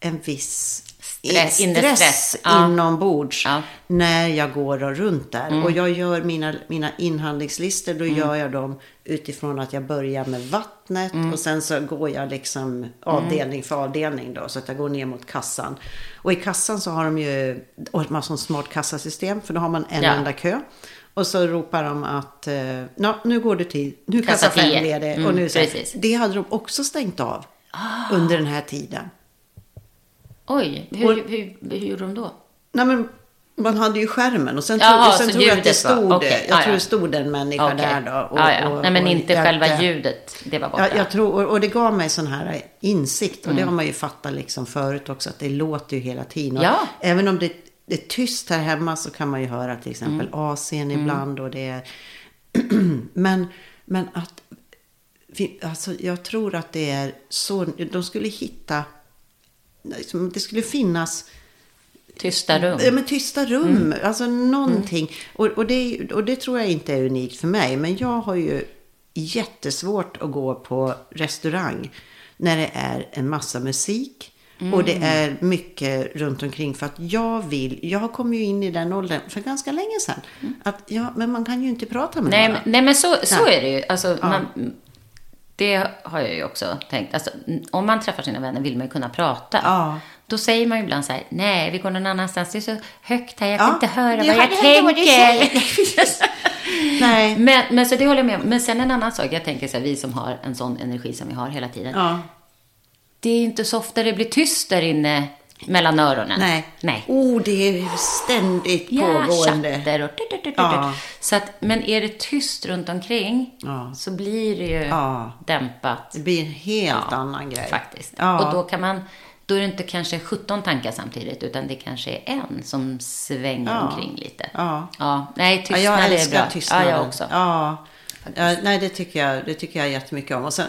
en viss Stress, inre stress. Ja. inombords Ja. när jag går och runt där. Och jag gör mina, mina inhandlingslistor, då Mm. gör jag dem utifrån att jag börjar med vattnet Mm. och sen så går jag liksom avdelning för avdelning då, så att jag går ner mot kassan. Och i kassan så har de ju, och de har sån smart kassasystem, för då har man en Ja. enda kö. Och så ropar de att, eh, "Nå, nu går du till, nu Kassa fem 10. är det. Mm, och nu så, precis. Ah. det hade de också stängt av under den här tiden. Oj, hur, hur, hur gjorde de då? Nej, men man hade ju skärmen och sen, Jaha, och sen tror jag att det stod, okej, jag ja, tror det stod en människa Okej. där då. Och, ja, ja. och- Nej, men och inte hjälpte. själva ljudet. Det var borta. Ja, jag tror, och, och det gav mig sån här insikt. Och Mm. det har man ju fattat liksom förut också. Att det låter ju hela tiden. Och Ja. Även om det, det är tyst här hemma så kan man ju höra till exempel Mm. AC'n ibland. Och det är, men, men att... Alltså, jag tror att det är så... De skulle hitta... liksom, Det skulle finnas... Tysta rum. Ja, men tysta rum, Mm. alltså någonting. Och, och, det, och det tror jag inte är unikt för mig. Men jag har ju jättesvårt att gå på restaurang när det är en massa musik. Och det Mm. är mycket runt omkring för att jag vill, jag kom ju in i den åldern för ganska länge sedan. Att ja, men man kan ju inte prata med Mm. Nej, några. men, nej, men så, så är det ju. Alltså, man, det har jag ju också tänkt. Alltså, om man träffar sina vänner vill man ju kunna prata. Ja. Då säger man ju ibland så här, nej, vi går någon annanstans. Det är så högt här, jag Ja, kan inte höra jag vad jag tänker. Nej. men, men så det håller jag med om. Men sen en annan sak, jag tänker så här, vi som har en sån energi som vi har hela tiden. Ja. Det är inte så ofta det blir tyst där inne mellan öronen. Nej. Nej. Oh, det är ständigt Ja, pågående. chatter och... du- du- du- Ja. Så att, men är det tyst runt omkring Ja. så blir det ju Ja. dämpat. Det blir en helt Ja, annan grej. Faktiskt. Ja. Och då kan man... Då är det inte kanske 17 tankar samtidigt, utan det kanske är en som svänger Ja. omkring lite. Ja. ja. Nej, Ja, tystnad jag är bra. tystnaden. Ja, jag också. Ja. Ja, nej, det tycker, jag, det tycker jag jättemycket om. Och sen,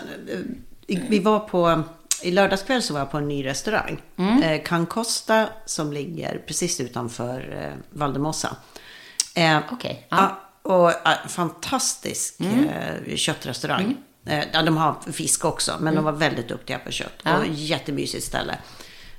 eh, vi var på, i lördagskväll så var jag på en ny restaurang. Mm. Eh, Can Costa som ligger precis utanför eh, Valdemossa. Eh, Okej. Mm. ja, och eh, fantastisk eh, köttrestaurang. Eh, ja, de har fisk också, men de var väldigt duktiga på kött. Mm. Ja. Och jättemysigt ställe.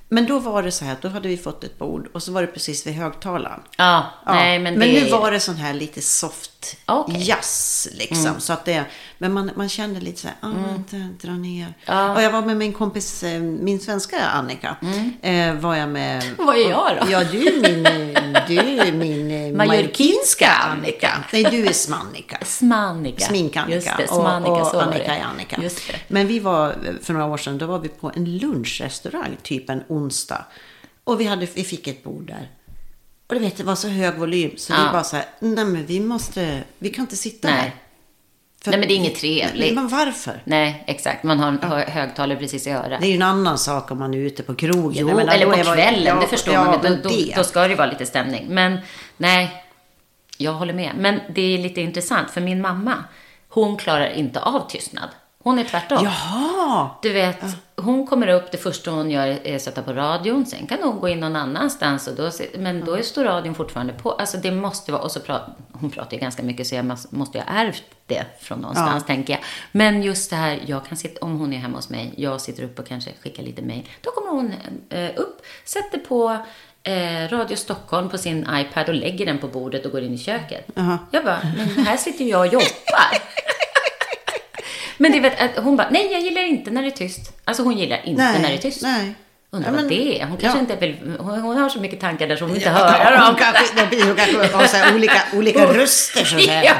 Men då var det så här, då hade vi fått ett bord och så var det precis vid högtalaren. Ja, Ja, nej, men, men det... nu var det sån här lite soft Okej. jazz liksom. Så att det, men man, man kände lite så här, ah, dra, dra ner. Ja. Och jag var med min kompis, eh, min svenska Annika. Eh, var jag med. Vad är jag då? Ja, du är min, eh, du är min eh, majorkinska Annika. Nej, du är Smannika. Smanika. Smink-Annika. Just det, och, Smanika, och så var Annika är Annika. Just det. Men vi var, för några år sedan, då var vi på en lunchrestaurang, typ en onsdag. Och vi, hade, vi fick ett bord där. Och du vet, det var så hög volym. Så vi Ja. bara så här, nej men vi måste, vi kan inte sitta Nej. här. För- Nej, men det är inget trevligt. Men varför? Nej, exakt. Man har en hö- högtalare precis i örat. Det är ju en annan sak om man är ute på krogen. Jo, Jag menar, eller på kvällen, ja, det förstår ja, man. Då, då, då ska det ju vara lite stämning. Men nej, jag håller med. Men det är lite intressant, för min mamma, hon klarar inte av tystnad. Hon är tvärtom. Jaha! Du vet, hon kommer upp, det första hon gör är att sätta på radion. Sen kan hon gå in någon annanstans. Och då, men då står radion fortfarande på. Alltså det måste vara, och så pratar, hon pratar ju ganska mycket så jag måste, ju ha ärvt det från någonstans tänker jag. Men just det här, jag kan sitta, om hon är hemma hos mig, jag sitter upp och kanske skickar lite mejl. Då kommer hon eh, upp, sätter på eh, Radio Stockholm på sin iPad och lägger den på bordet och går in i köket. Jag bara, men här sitter jag och jobbar. Men det vet, hon bara, nej jag gillar inte när det är tyst. Alltså hon gillar inte Nej, när det är tyst. nej. Undrar Ja, vad men- det är. Hon kanske ja. inte vill, hon, hon har så mycket tankar där som hon inte Ja, hör hon dem. kanske, det blir- hon kanske har så här olika, olika röster. Så här. Ja.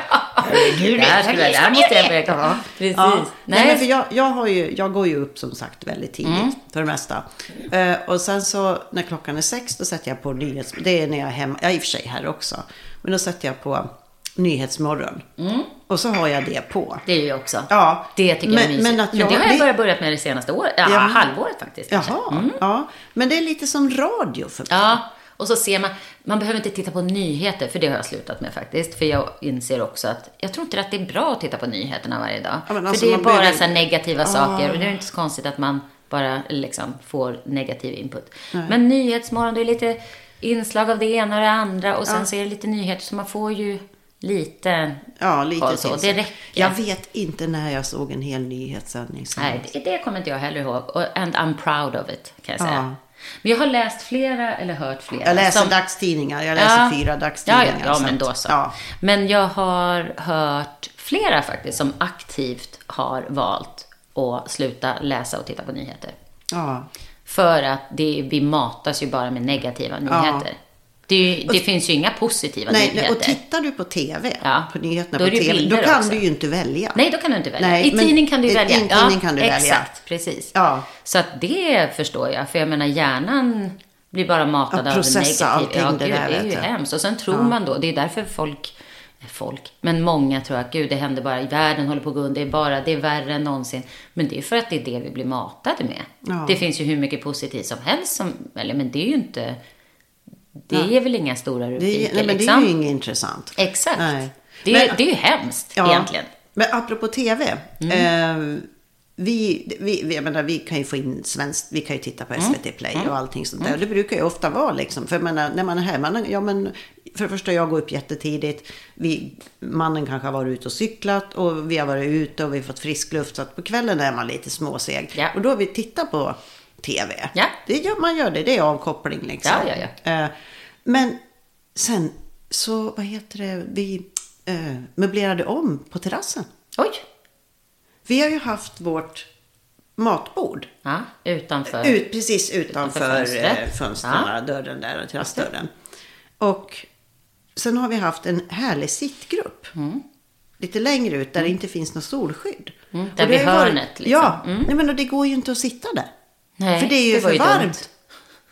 Du vet, Där, skulle, där måste jag börja. Ja. Precis. Ja. Nej. Nej. men för jag, jag, har ju, jag går ju upp som sagt väldigt tidigt Mm. för det mesta. Eh, och sen så när klockan är sex då sätter jag på nyhets... Det är när jag är hemma, är i och för sig här också. Men då sätter jag på Nyhetsmorgon. Och så har jag det på. Det är ju också. Ja. Det tycker jag Men- är mysigt. men Men, att jag- det har jag börjat börjat med det senaste året. Ja, Ja. halvåret faktiskt. Jaha, ja. Men det är lite som radio för mig. Ja, och så ser man, man behöver inte titta på nyheter, för det har jag slutat med faktiskt. För jag inser också att, jag tror inte att det är bra att titta på nyheterna varje dag. Ja, men för alltså, det är bara behöver- så negativa saker och det är inte så konstigt att man bara liksom får negativ input. Men Nyhetsmorgon, det är lite inslag av det ena och det andra och sen så är det lite nyheter så man får ju lite Ja, lite så. Det räcker. Jag vet inte när jag såg en hel nyhetssändning. Nej, det, det kommer inte jag heller ihåg. And I'm proud of it, kan jag säga. Ja. Men jag har läst flera, eller hört flera. Jag läser som- dagstidningar. Jag läser fyra dagstidningar. Ja, ja, ja men då så. Ja. Men jag har hört flera faktiskt som aktivt har valt att sluta läsa och titta på nyheter. Ja. För att det, vi matas ju bara med negativa nyheter. Det, det finns ju inga positiva Nej, nyheter. och tittar du på TV, Ja. på nyheterna på det TV, då kan också. du ju inte välja. Nej, då kan du inte välja. Nej, I tidning kan du i- välja. i tidning kan du välja. Exakt, precis. Ja. Så att det förstår jag. För jag menar, hjärnan blir bara matad Ja, av processa negativ. allting, det gud, där, det är ju hemskt. Och sen tror man då, det är därför folk, folk, men många tror att gud, det händer bara, i världen håller på att gå under, det är bara, det är värre än någonsin. Men det är för att det är det vi blir matade med. Ja. Det finns ju hur mycket positivt som helst som, eller men det är ju inte, det är väl inga stora Det rubriker är, nej, men det liksom. är ju inget intressant. Exakt. Nej. Det, är, Men- det är ju hemskt Ja, egentligen. Men apropå TV. Mm. Eh, vi, vi, jag menar, vi kan ju få in svenskt, vi kan ju titta på Mm. SVT Play och allting sånt där. Och det brukar ju ofta vara liksom, för jag menar, när man är här, man, ja men, för det första jag går upp jättetidigt, vi, mannen kanske har varit ute och cyklat och vi har varit ute och vi har fått frisk luft, så att på kvällen är man lite småseg. Ja. Och då har vi tittat på TV. Ja. Det gör, man gör det, det är avkoppling liksom. Ja, ja, Eh, men sen så, vad heter det, vi eh, möblerade om på terrassen. Oj. Vi har ju haft vårt matbord Ja, utanför. ut, precis utanför Utanför fönstret. fönstret. fönstren, dörren där, terrassdörren. Och sen har vi haft en härlig sittgrupp. Lite längre ut där det inte finns något solskydd. Mm, där det vid hörnet, liksom. Ja, Mm. nej, men det går ju inte att sitta där. Nej, för det är ju det för ju varmt. dumt.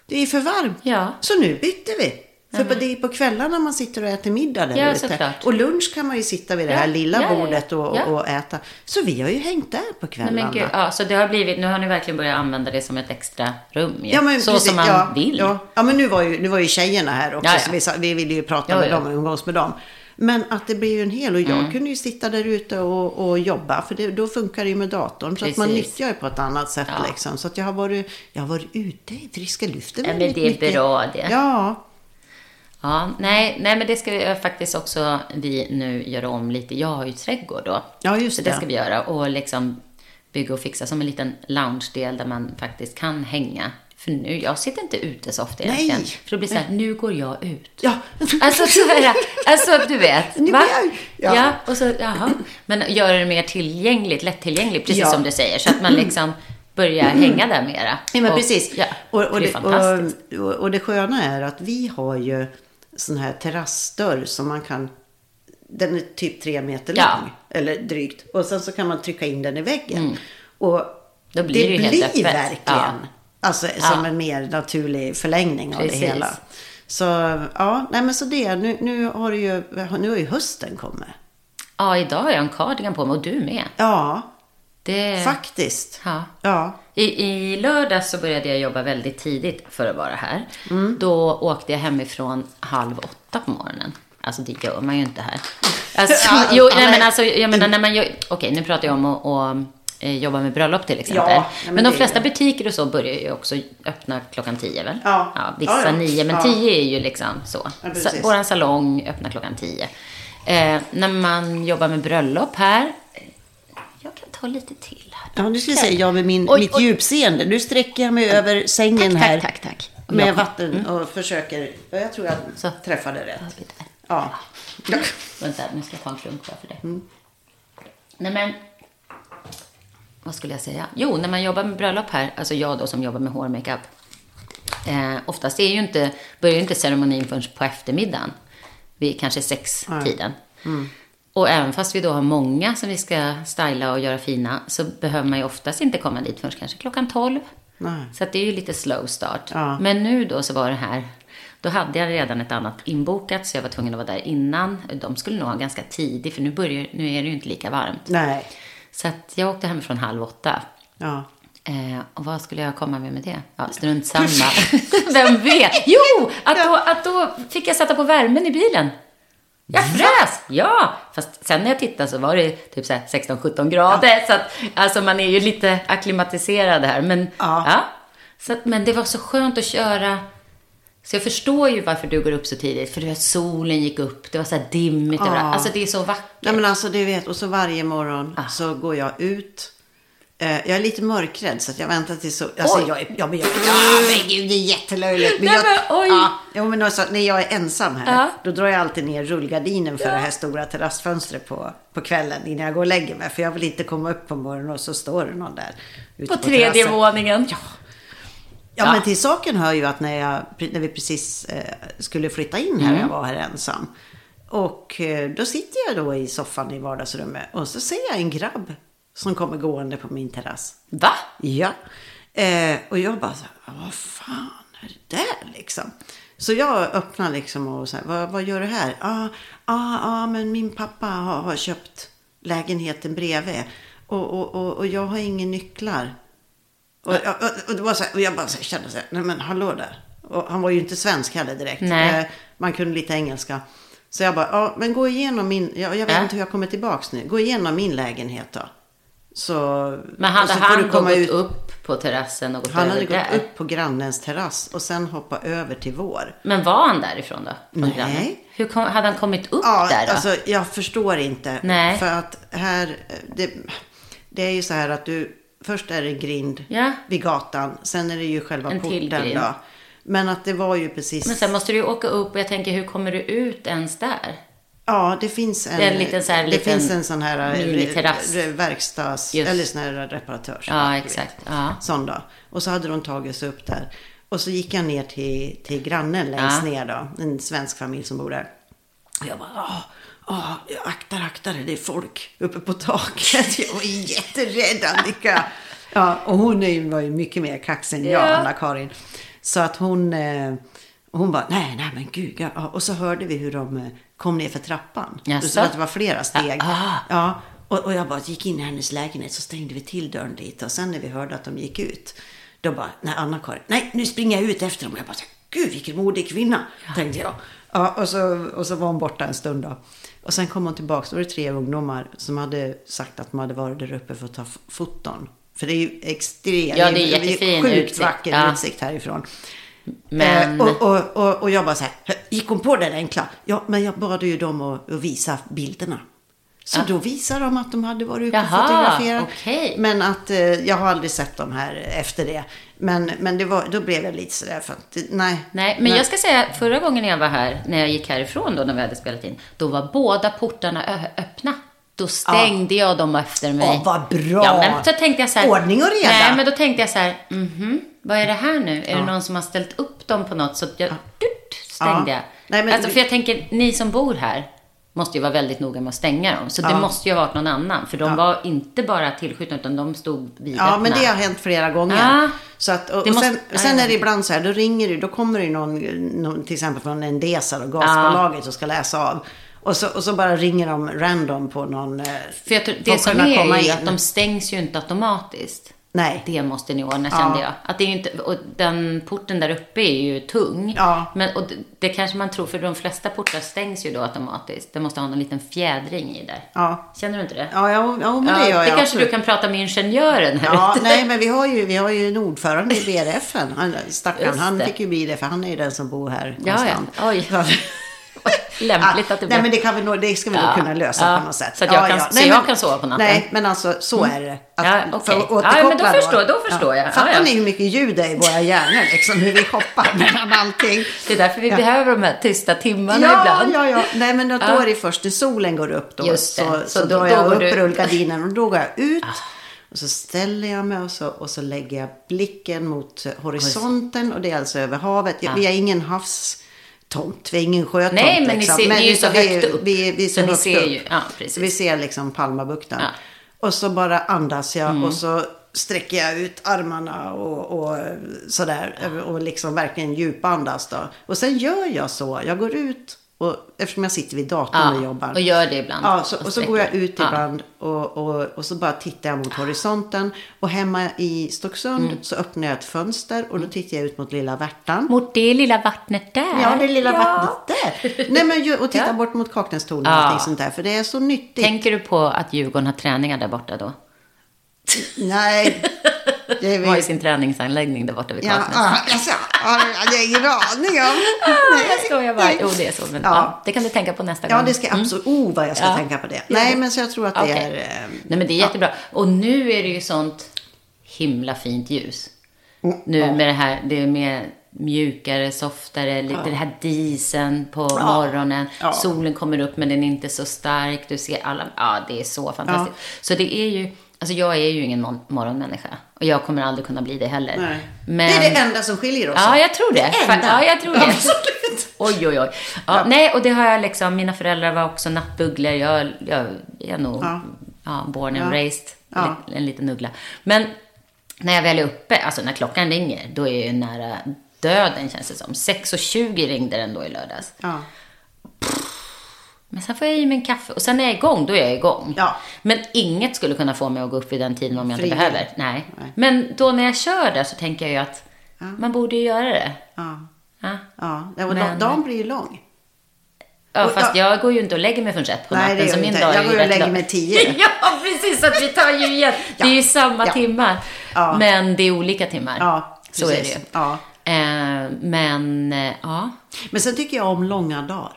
Det är ju för varmt. Ja. Så nu bytte vi. För det är på kvällarna man sitter och äter middag där Ja, ute. såklart. Och lunch kan man ju sitta vid det här lilla ja, bordet och, och äta. Så vi har ju hängt där på Nej, kvällarna. gud, ja, så det har blivit, nu har ni verkligen börjat använda det som ett extra rum. Ja, men Så precis, som man ja, vill. Ja, men nu var, ju, nu var ju tjejerna här också, så vi, vi ville ju prata med dem och umgås med dem. Men att det blir ju en hel, och jag Mm. kunde ju sitta där ute och, och jobba, för det, då funkar det ju med datorn. Så att man Precis. nyttjar ju på ett annat sätt Ja. liksom. Så att jag har varit, jag har varit ute i friska luften Ja, väldigt det är mycket. bra det. Ja, Ja, nej, nej, men det ska vi faktiskt också vi nu göra om lite. Jag har ju trädgård då. Ja, just så det. det. ska vi göra. Och liksom bygga och fixa som en liten lounge-del där man faktiskt kan hänga. För nu, jag sitter inte ute så ofta Nej. egentligen. För då blir det så här, nu går jag ut. ja. Alltså, så här, alltså du vet. Nu Va? Ja. ja. och så, jaha. Men göra det mer tillgängligt, lättillgängligt, precis Ja. som du säger. Så att man liksom börjar hänga där mera. Ja, men Och- precis. Ja, och, och, det är det, fantastiskt. och, och det sköna är att vi har ju sån här terrassdörr som man kan... Den är typ tre meter lång. Ja. Eller drygt. Och sen så kan man trycka in den i väggen. Och Mm. Då blir det helt öppet. verkligen Ja. Alltså, Ja. som en mer naturlig förlängning av Precis. det hela. Så ja, nej men så det. Nu, nu, har det ju, nu har ju hösten kommit. Ja, idag har jag en cardigan på mig och du med. Ja, Det... faktiskt. Ja. Ja. I, I lördags så började jag jobba väldigt tidigt för att vara här. Mm. Då åkte jag hemifrån halv åtta på morgonen. Alltså det gör man ju inte här. Alltså, Ja, jo, nej, men alltså, jag menar när man gör... Okej, nu pratar jag om att, jobbar med bröllop till exempel. Ja, men, men de flesta butiker och så börjar ju också öppna klockan 10 väl? Ja. vissa Ja, ja. 9, men Ja. 10 är ju liksom så. Ja, våran salong öppnar klockan 10. Eh, när man jobbar med bröllop här, eh, jag kan ta lite till här. Ja, nu ska vi se. Jag med min, Oj, mitt oj. djupseende. Nu sträcker jag mig över sängen Tack, här. tack, tack, tack. Med Ja. vatten och försöker... Ja, jag tror jag Så. träffade rätt. Ja. Ja. ja. Vänta, nu ska jag ta en klunk bara för det. Mm. Nej men, vad skulle jag säga? Jo, när man jobbar med bröllop här, alltså jag då som jobbar med hår makeup. Eh, oftast är ju inte, börjar ju inte ceremonin förrän på eftermiddagen. Vid kanske sex-tiden. Mm. Och även fast vi då har många som vi ska styla och göra fina så behöver man ju oftast inte komma dit förrän kanske klockan 12. Nej. Så det är ju lite slow start. Ja. Men nu då så var det här, då hade jag redan ett annat inbokat så jag var tvungen att vara där innan. De skulle nog ha ganska tidigt för nu, börjar, nu är det ju inte lika varmt. Nej. Så att jag åkte hemifrån halv åtta. Ja. Eh, och vad skulle jag komma med med det? Ja, strunt samma. Vem vet? Jo, att då, att då fick jag sätta på värmen i bilen. Jag frös! Ja! Fast sen när jag tittade så var det typ så här 16-17 grader. Så att, alltså man är ju lite akklimatiserad här. Men, Ja. Så att, men det var så skönt att köra. Så jag förstår ju varför du går upp så tidigt. För du vet, solen gick upp, det var så här dimmigt Ja. överallt. Alltså det är så vackert. Nej men alltså du vet, och så varje morgon Ah. så går jag ut. Eh, jag är lite mörkrädd så att jag väntar till så... Alltså Oj. jag. Ja men jag... Ja men gud det är jättelöjligt. Men Nej, jag, men oj. Ja, jo, men alltså, när jag är ensam här. Ja. Då drar jag alltid ner rullgardinen för det här stora terrassfönstret på, på kvällen innan jag går och lägger mig. För jag vill inte komma upp på morgonen och så står det någon där. ute på tredje terrassen. våningen. Ja, Ja. men till saken hör ju att när, jag, när vi precis eh, skulle flytta in här, jag var här ensam. Och eh, då sitter jag då i soffan i vardagsrummet och så ser jag en grabb som kommer gående på min terrass. Va? Ja. Eh, och jag bara så här, vad fan är det där liksom? Så jag öppnar liksom och säger, vad, vad gör du här? Ja, ah, ah, ah, men min pappa har, har köpt lägenheten bredvid. Och, och, och, och jag har inga nycklar. Och, och, och, det var så här, och jag bara så här, kände så här, nej men hallå där. Och han var ju inte svensk heller direkt. Nej. Eh, man kunde lite engelska. Så jag bara, ja men gå igenom min, jag, jag vet Ja. inte hur jag kommer tillbaks nu. Gå igenom min lägenhet då. Så, Men hade så han gått ut- upp på terrassen och gått Han hade gått där? upp på grannens terrass och sen hoppa över till vår. Men var han därifrån då? Nej. grannen? Hur kom, hade han kommit upp Ja, där då? alltså jag förstår inte. Nej. För att här, det, det är ju så här att du, först är det en grind Ja. vid gatan, sen är det ju själva En till porten grind. då. Men att det var ju precis, Men sen måste du ju åka upp och jag tänker, hur kommer du ut ens där? ja det finns en, Det liten så här det liten finns en sån här eh, re- verkstads, Just. eller sån här reparatörs. Ja, exakt. Ja. Sån då. Och så hade de tagit sig upp där. Och så gick jag ner till, till grannen längst Ja. ner då. En svensk familj som bor där. Och jag bara, ah, akta akta det är folk uppe på taket. Jag var jätterädd Annika. Ja, och hon var ju mycket mer kaxig än jag, Ja. Anna-Karin. Så att hon, eh, hon bara, nej, nej men gud. Ja. Ja, Och så hörde vi hur de eh, kom ner för trappan. Jaså? Så att det var flera steg. Ja, ah. Ja, och, och jag bara gick in i hennes lägenhet så stängde vi till dörren dit. Och sen när vi hörde att de gick ut, då bara, nej Anna-Karin, nej nu springer jag ut efter dem. Och jag bara, gud vilken modig kvinna, tänkte jag. Ja, och så, och så var hon borta en stund då. Och sen kom hon tillbaka, då var det tre ungdomar som hade sagt att de hade varit där uppe för att ta foton. För det är ju extremt, Ja, det är jättefin sjukt utsikt. vacker Ja. utsikt härifrån. Men- Eh, och, och, och, och jag bara så här, gick hon på det där enkla? Ja, men jag bad ju dem att, att visa bilderna. Så då visade de att de hade varit uppe och fotograferat. okej. Men att eh, jag har aldrig sett dem här efter det. Men, men det var, då blev jag lite sådär för att, nej. Nej, men jag ska säga, förra gången jag var här, när jag gick härifrån då, när vi hade spelat in, då var båda portarna öppna. Då stängde jag dem efter mig. Åh, vad bra. Ja, men då tänkte jag så här, Ordning och reda. Nej, men då tänkte jag så här, mhm, vad är det här nu? Är det någon som har ställt upp dem på något? Så jag, dut, stängde Ja. jag. Nej, men alltså, för jag tänker, ni som bor här måste ju vara väldigt noga med att stänga dem. Så det Ja. måste ju ha varit någon annan. För de var inte bara tillskjutna, utan de stod vid Ja, men det har hänt flera gånger. Ja. Så att, och, Det och måste- sen, ja, sen är det ibland så här, då ringer det, då kommer det någon, någon till exempel från Endesa och gasbolaget och ska läsa av. Och så, och så bara ringer de random på någon... eh, För jag tror, det som är ju att de stängs ju inte automatiskt. Nej. Det måste ni ordna kände Ja. jag. Att det är ju inte, och den porten där uppe är ju tung. Ja. Men, och det, det kanske man tror, för de flesta portar stängs ju då automatiskt. Det måste ha någon liten fjädring i där. Ja. Känner du inte det? Ja, ja, ja men det gör jag kanske absolut. du kan prata med ingenjören här Ja, ute. nej, men vi har ju, vi har ju en ordförande i BRFen. Han, stackarn, Just han fick ju bli det, för han är ju den som bor här Ja, någonstans. ja. Oj. Så- Lämpligt att det nej, blir... men det, kan vi nog, det ska vi nog Ja, kunna lösa ja. på något sätt. Så att jag kan- så Nej, jag men- kan sova på natten? Nej, men alltså så är det. Att, Ja, okej. för att Ja, men då förstår- då förstår jag. Ja, Fattar ja. ni hur mycket ljud det är i våra hjärnor? Liksom, hur vi hoppar mellan allting. Det är därför vi Ja. behöver de här tysta timmarna Ja, ibland. ja, ja. Nej, men då, då Ja. är det först när solen går upp då. Just det. Så, så, Så då- drar då jag upp du- rullgardinen och då går jag ut. Och så ställer jag mig och så, och så lägger jag blicken mot horisonten. Och det är alltså över havet. Ja. Vi har ingen havstomt. Vi har ingen sjötomt. Nej, men ni liksom. ser- det är ju så vi, högt upp. Vi, vi är så, Så ni högt ser upp. ju- ja. Så vi ser liksom Palmabukten. Ja. Och så bara andas jag Mm. och så sträcker jag ut armarna och, och sådär. Och liksom verkligen djupandas då. Och sen gör jag så. Jag går ut och eftersom jag sitter vid datorn och jobbar. och gör det ibland. Ja, så, och så går jag ut Ja. ibland och, och, och så bara tittar jag mot horisonten. Och hemma i Stocksund Mm. så öppnar jag ett fönster och då tittar jag ut mot lilla Värtan. Mot det lilla vattnet där. Ja, det lilla Ja. vattnet där. Nej, men och titta Ja. bort mot Kaknästornet och Ja. allting sånt där. För det är så nyttigt. Tänker du på att Djurgården har träningar där borta då? Nej. De har ju sin träningsanläggning där borta vid Ja, Kaknäs. ja, alltså, ja, det är ingen aning om. Jag skojar bara. Jo, det är så. Men, Ja. ja. det kan du tänka på nästa gång. Ja, det ska jag absolut. Oh, vad jag ska Ja. tänka på det. Ja. Nej, men så jag tror att det Okej. är... eh, Nej, men det är jättebra. Och nu är det ju sånt himla fint ljus. Mm, Nu med det här, det är mer mjukare, softare, lite det här disen på morgonen. Ja. Solen kommer upp men den är inte så stark. Du ser alla, ja det är så fantastiskt. Så det är ju, alltså jag är ju ingen mor- morgonmänniska. Och jag kommer aldrig kunna bli det heller. Nej. Men, Det är det enda som skiljer oss Ja, jag tror det. Det enda. Ja, jag tror det. Absolut. Oj, oj, oj. Ja, Nej, och det har jag liksom, mina föräldrar var också nattbugglor. Jag, jag är nog Ja. ja. born and Ja. raised. Ja. En, en liten uggla. Men när jag väl är uppe, alltså när klockan ringer, då är jag ju nära döden känns det som. 6.20 ringde den då i lördags. Ja. Men sen får jag i mig en kaffe och sen är jag igång, då är jag igång. Ja. Men inget skulle kunna få mig att gå upp vid den tiden om jag inte Frivilligt. behöver. Nej. Nej. Men då när jag kör där så tänker jag ju att man borde ju göra det. Ja. Ja. Ja. ja och Men- dagen blir ju lång. Ja, fast jag går ju inte och lägger mig förrän ett på Nej, natten. det gör så min inte. dag är Jag ju går och lägger lång. mig tio. ja, precis. Så att vi tar ju igen. Det är ju samma Ja. timmar. Ja. Men det är olika timmar. Ja, Så är det precis. ju. Ja. Eh, men, eh, ja. Men sen tycker jag om långa dagar.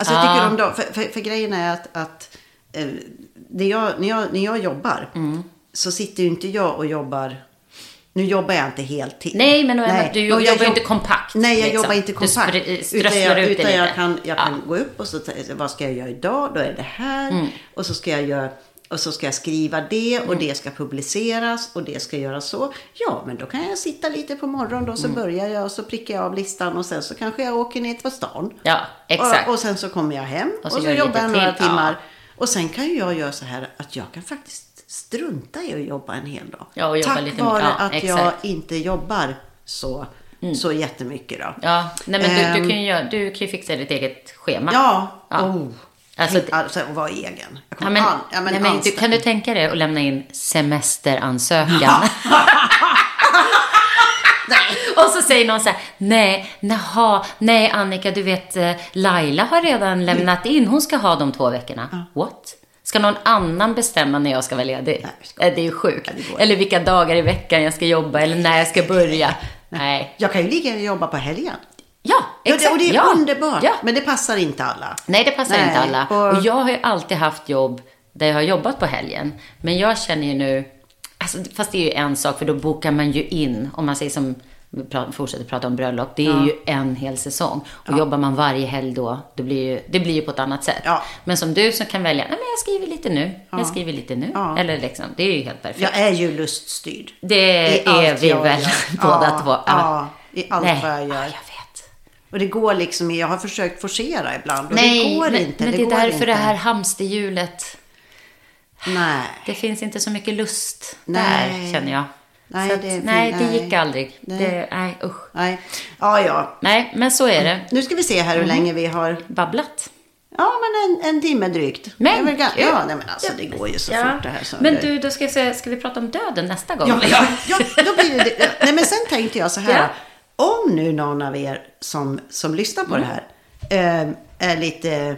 Alltså jag Ja. tycker om dagar, för, för, för grejen är att, att eh, jag, när, jag, när jag jobbar Mm. så sitter ju inte jag och jobbar nu jobbar jag inte heltid. Nej, men du Och jag jobbar jobb- inte kompakt, Nej, jag liksom. jobbar inte Du kompakt. spr- utan jag, ut utan jag kan, jag Ja. kan gå upp och så vad ska jag göra idag? Då är det här. Mm. Och så ska jag göra och så ska jag skriva det och Mm. det ska publiceras och det ska göras så. Ja, men då kan jag sitta lite på morgonen då så Mm. börjar jag och så prickar jag av listan och sen så kanske jag åker ner till stan. Ja, exakt. Och, och sen så kommer jag hem och Och så, så jobbar jag några till, timmar. ja. Och sen kan ju jag göra så här att jag kan faktiskt strunta i att jobba en hel dag. Ja, och jobba Tack lite vare. Ja, att jag exakt. inte jobbar så, så jättemycket då. Ja, nej men du, Ehm. du, kan ju, du kan ju fixa ditt eget schema. Ja, Ja. Oh. Alltså, Tänk, alltså att vara egen. Ja, men, an, ja, men nej, men du, kan du tänka dig att lämna in semesteransökan? Och så säger någon så här, nej, naha, nej Annika, du vet, eh, Laila har redan lämnat in, hon ska ha de två veckorna. What? Ska någon annan bestämma när jag ska vara ledig? Nej, Eh, det är ju sjukt. Ja, det eller vilka dagar i veckan jag ska jobba, eller när jag ska börja. Nej. Jag kan ju lika gärna jobba på helgen. Ja, Ja, exakt. det, och det är ja. underbart. Ja. Men det passar inte alla. Nej, det passar Nej, inte alla. och- Och... jag har ju alltid haft jobb där jag har jobbat på helgen. Men jag känner ju nu, alltså, fast det är ju en sak, för då bokar man ju in, om man säger som, fortsätter prata om bröllop, det är Ja. ju en hel säsong. Och jobbar man varje helg då, det blir ju, det blir ju på ett annat sätt. Ja. Men som du som kan välja, nej men jag skriver lite nu, jag skriver lite nu. Ja. Eller liksom, det är ju helt perfekt. Jag är ju luststyrd. Det I är vi väl båda ja, två. Ja, i allt Nej. vad jag gör. Ja. Och det går liksom, jag har försökt forcera ibland och Nej, det går men, inte. men det, är går därför inte. det här hamsterhjulet Nej. Det finns inte så mycket lust Nej. där, känner jag. Nej, att, det är- nej, det gick aldrig. Nej. Det, nej, usch. Nej. Ja, ja. Nej, men så är det. Nu ska vi se här hur Mhm. länge vi har... Babblat. Ja, men en, en timme drygt. Men Det är väl. Ja, nej, men alltså det går ju så fort det här. Så Men det- du, då ska, jag säga, ska vi prata om döden nästa gång? Ja, ja, ja, då blir det det. Nej, men sen tänkte jag så här. Ja. Om nu någon av er som, som lyssnar på det här eh, är lite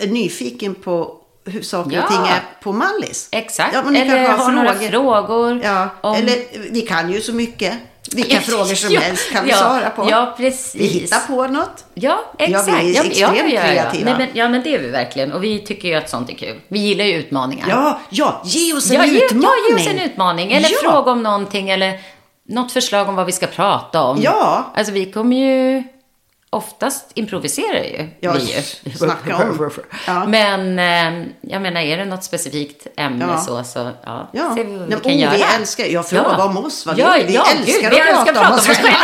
eh, nyfiken på hur saker Ja. och ting är på Mallis. Exakt. Ja, Eller har några frågor. Ja, om- eller vi kan ju så mycket. Vilka frågor som Ja, helst kan vi ja, svara på. Ja, precis. Vi hittar på något. Ja, Ja, exakt. vi är ja, extremt ja, ja, kreativa. Nej, men, ja, men det är vi verkligen. Och vi tycker ju att sånt är kul. Vi gillar ju utmaningar. Ja, ja, ge oss en ja, utmaning. ja, ge oss en utmaning. Eller Ja. fråga om någonting. Eller något förslag om vad vi ska prata om. Ja. Alltså vi kommer ju... Oftast improviserar ju Ja, vi ju. snacka om. Ja. Men eh, jag menar, är det något specifikt ämne Ja. så, så ja, Ja, ser vi vad vi kan oh, göra. vi älskar, jag frågar om oss, vad ja, vi, vi ja, älskar gud, att vi prata prata om oss själva.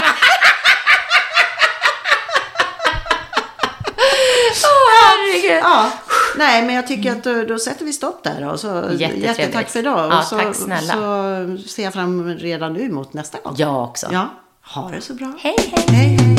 Herregud. Ja, nej men jag tycker att då, då sätter vi stopp där och så jättetack för idag. Ja, och så, tack snälla. Så ser jag fram redan nu mot nästa gång. Jag också. Ja, ha det så bra. Hej, hej. hej. hej.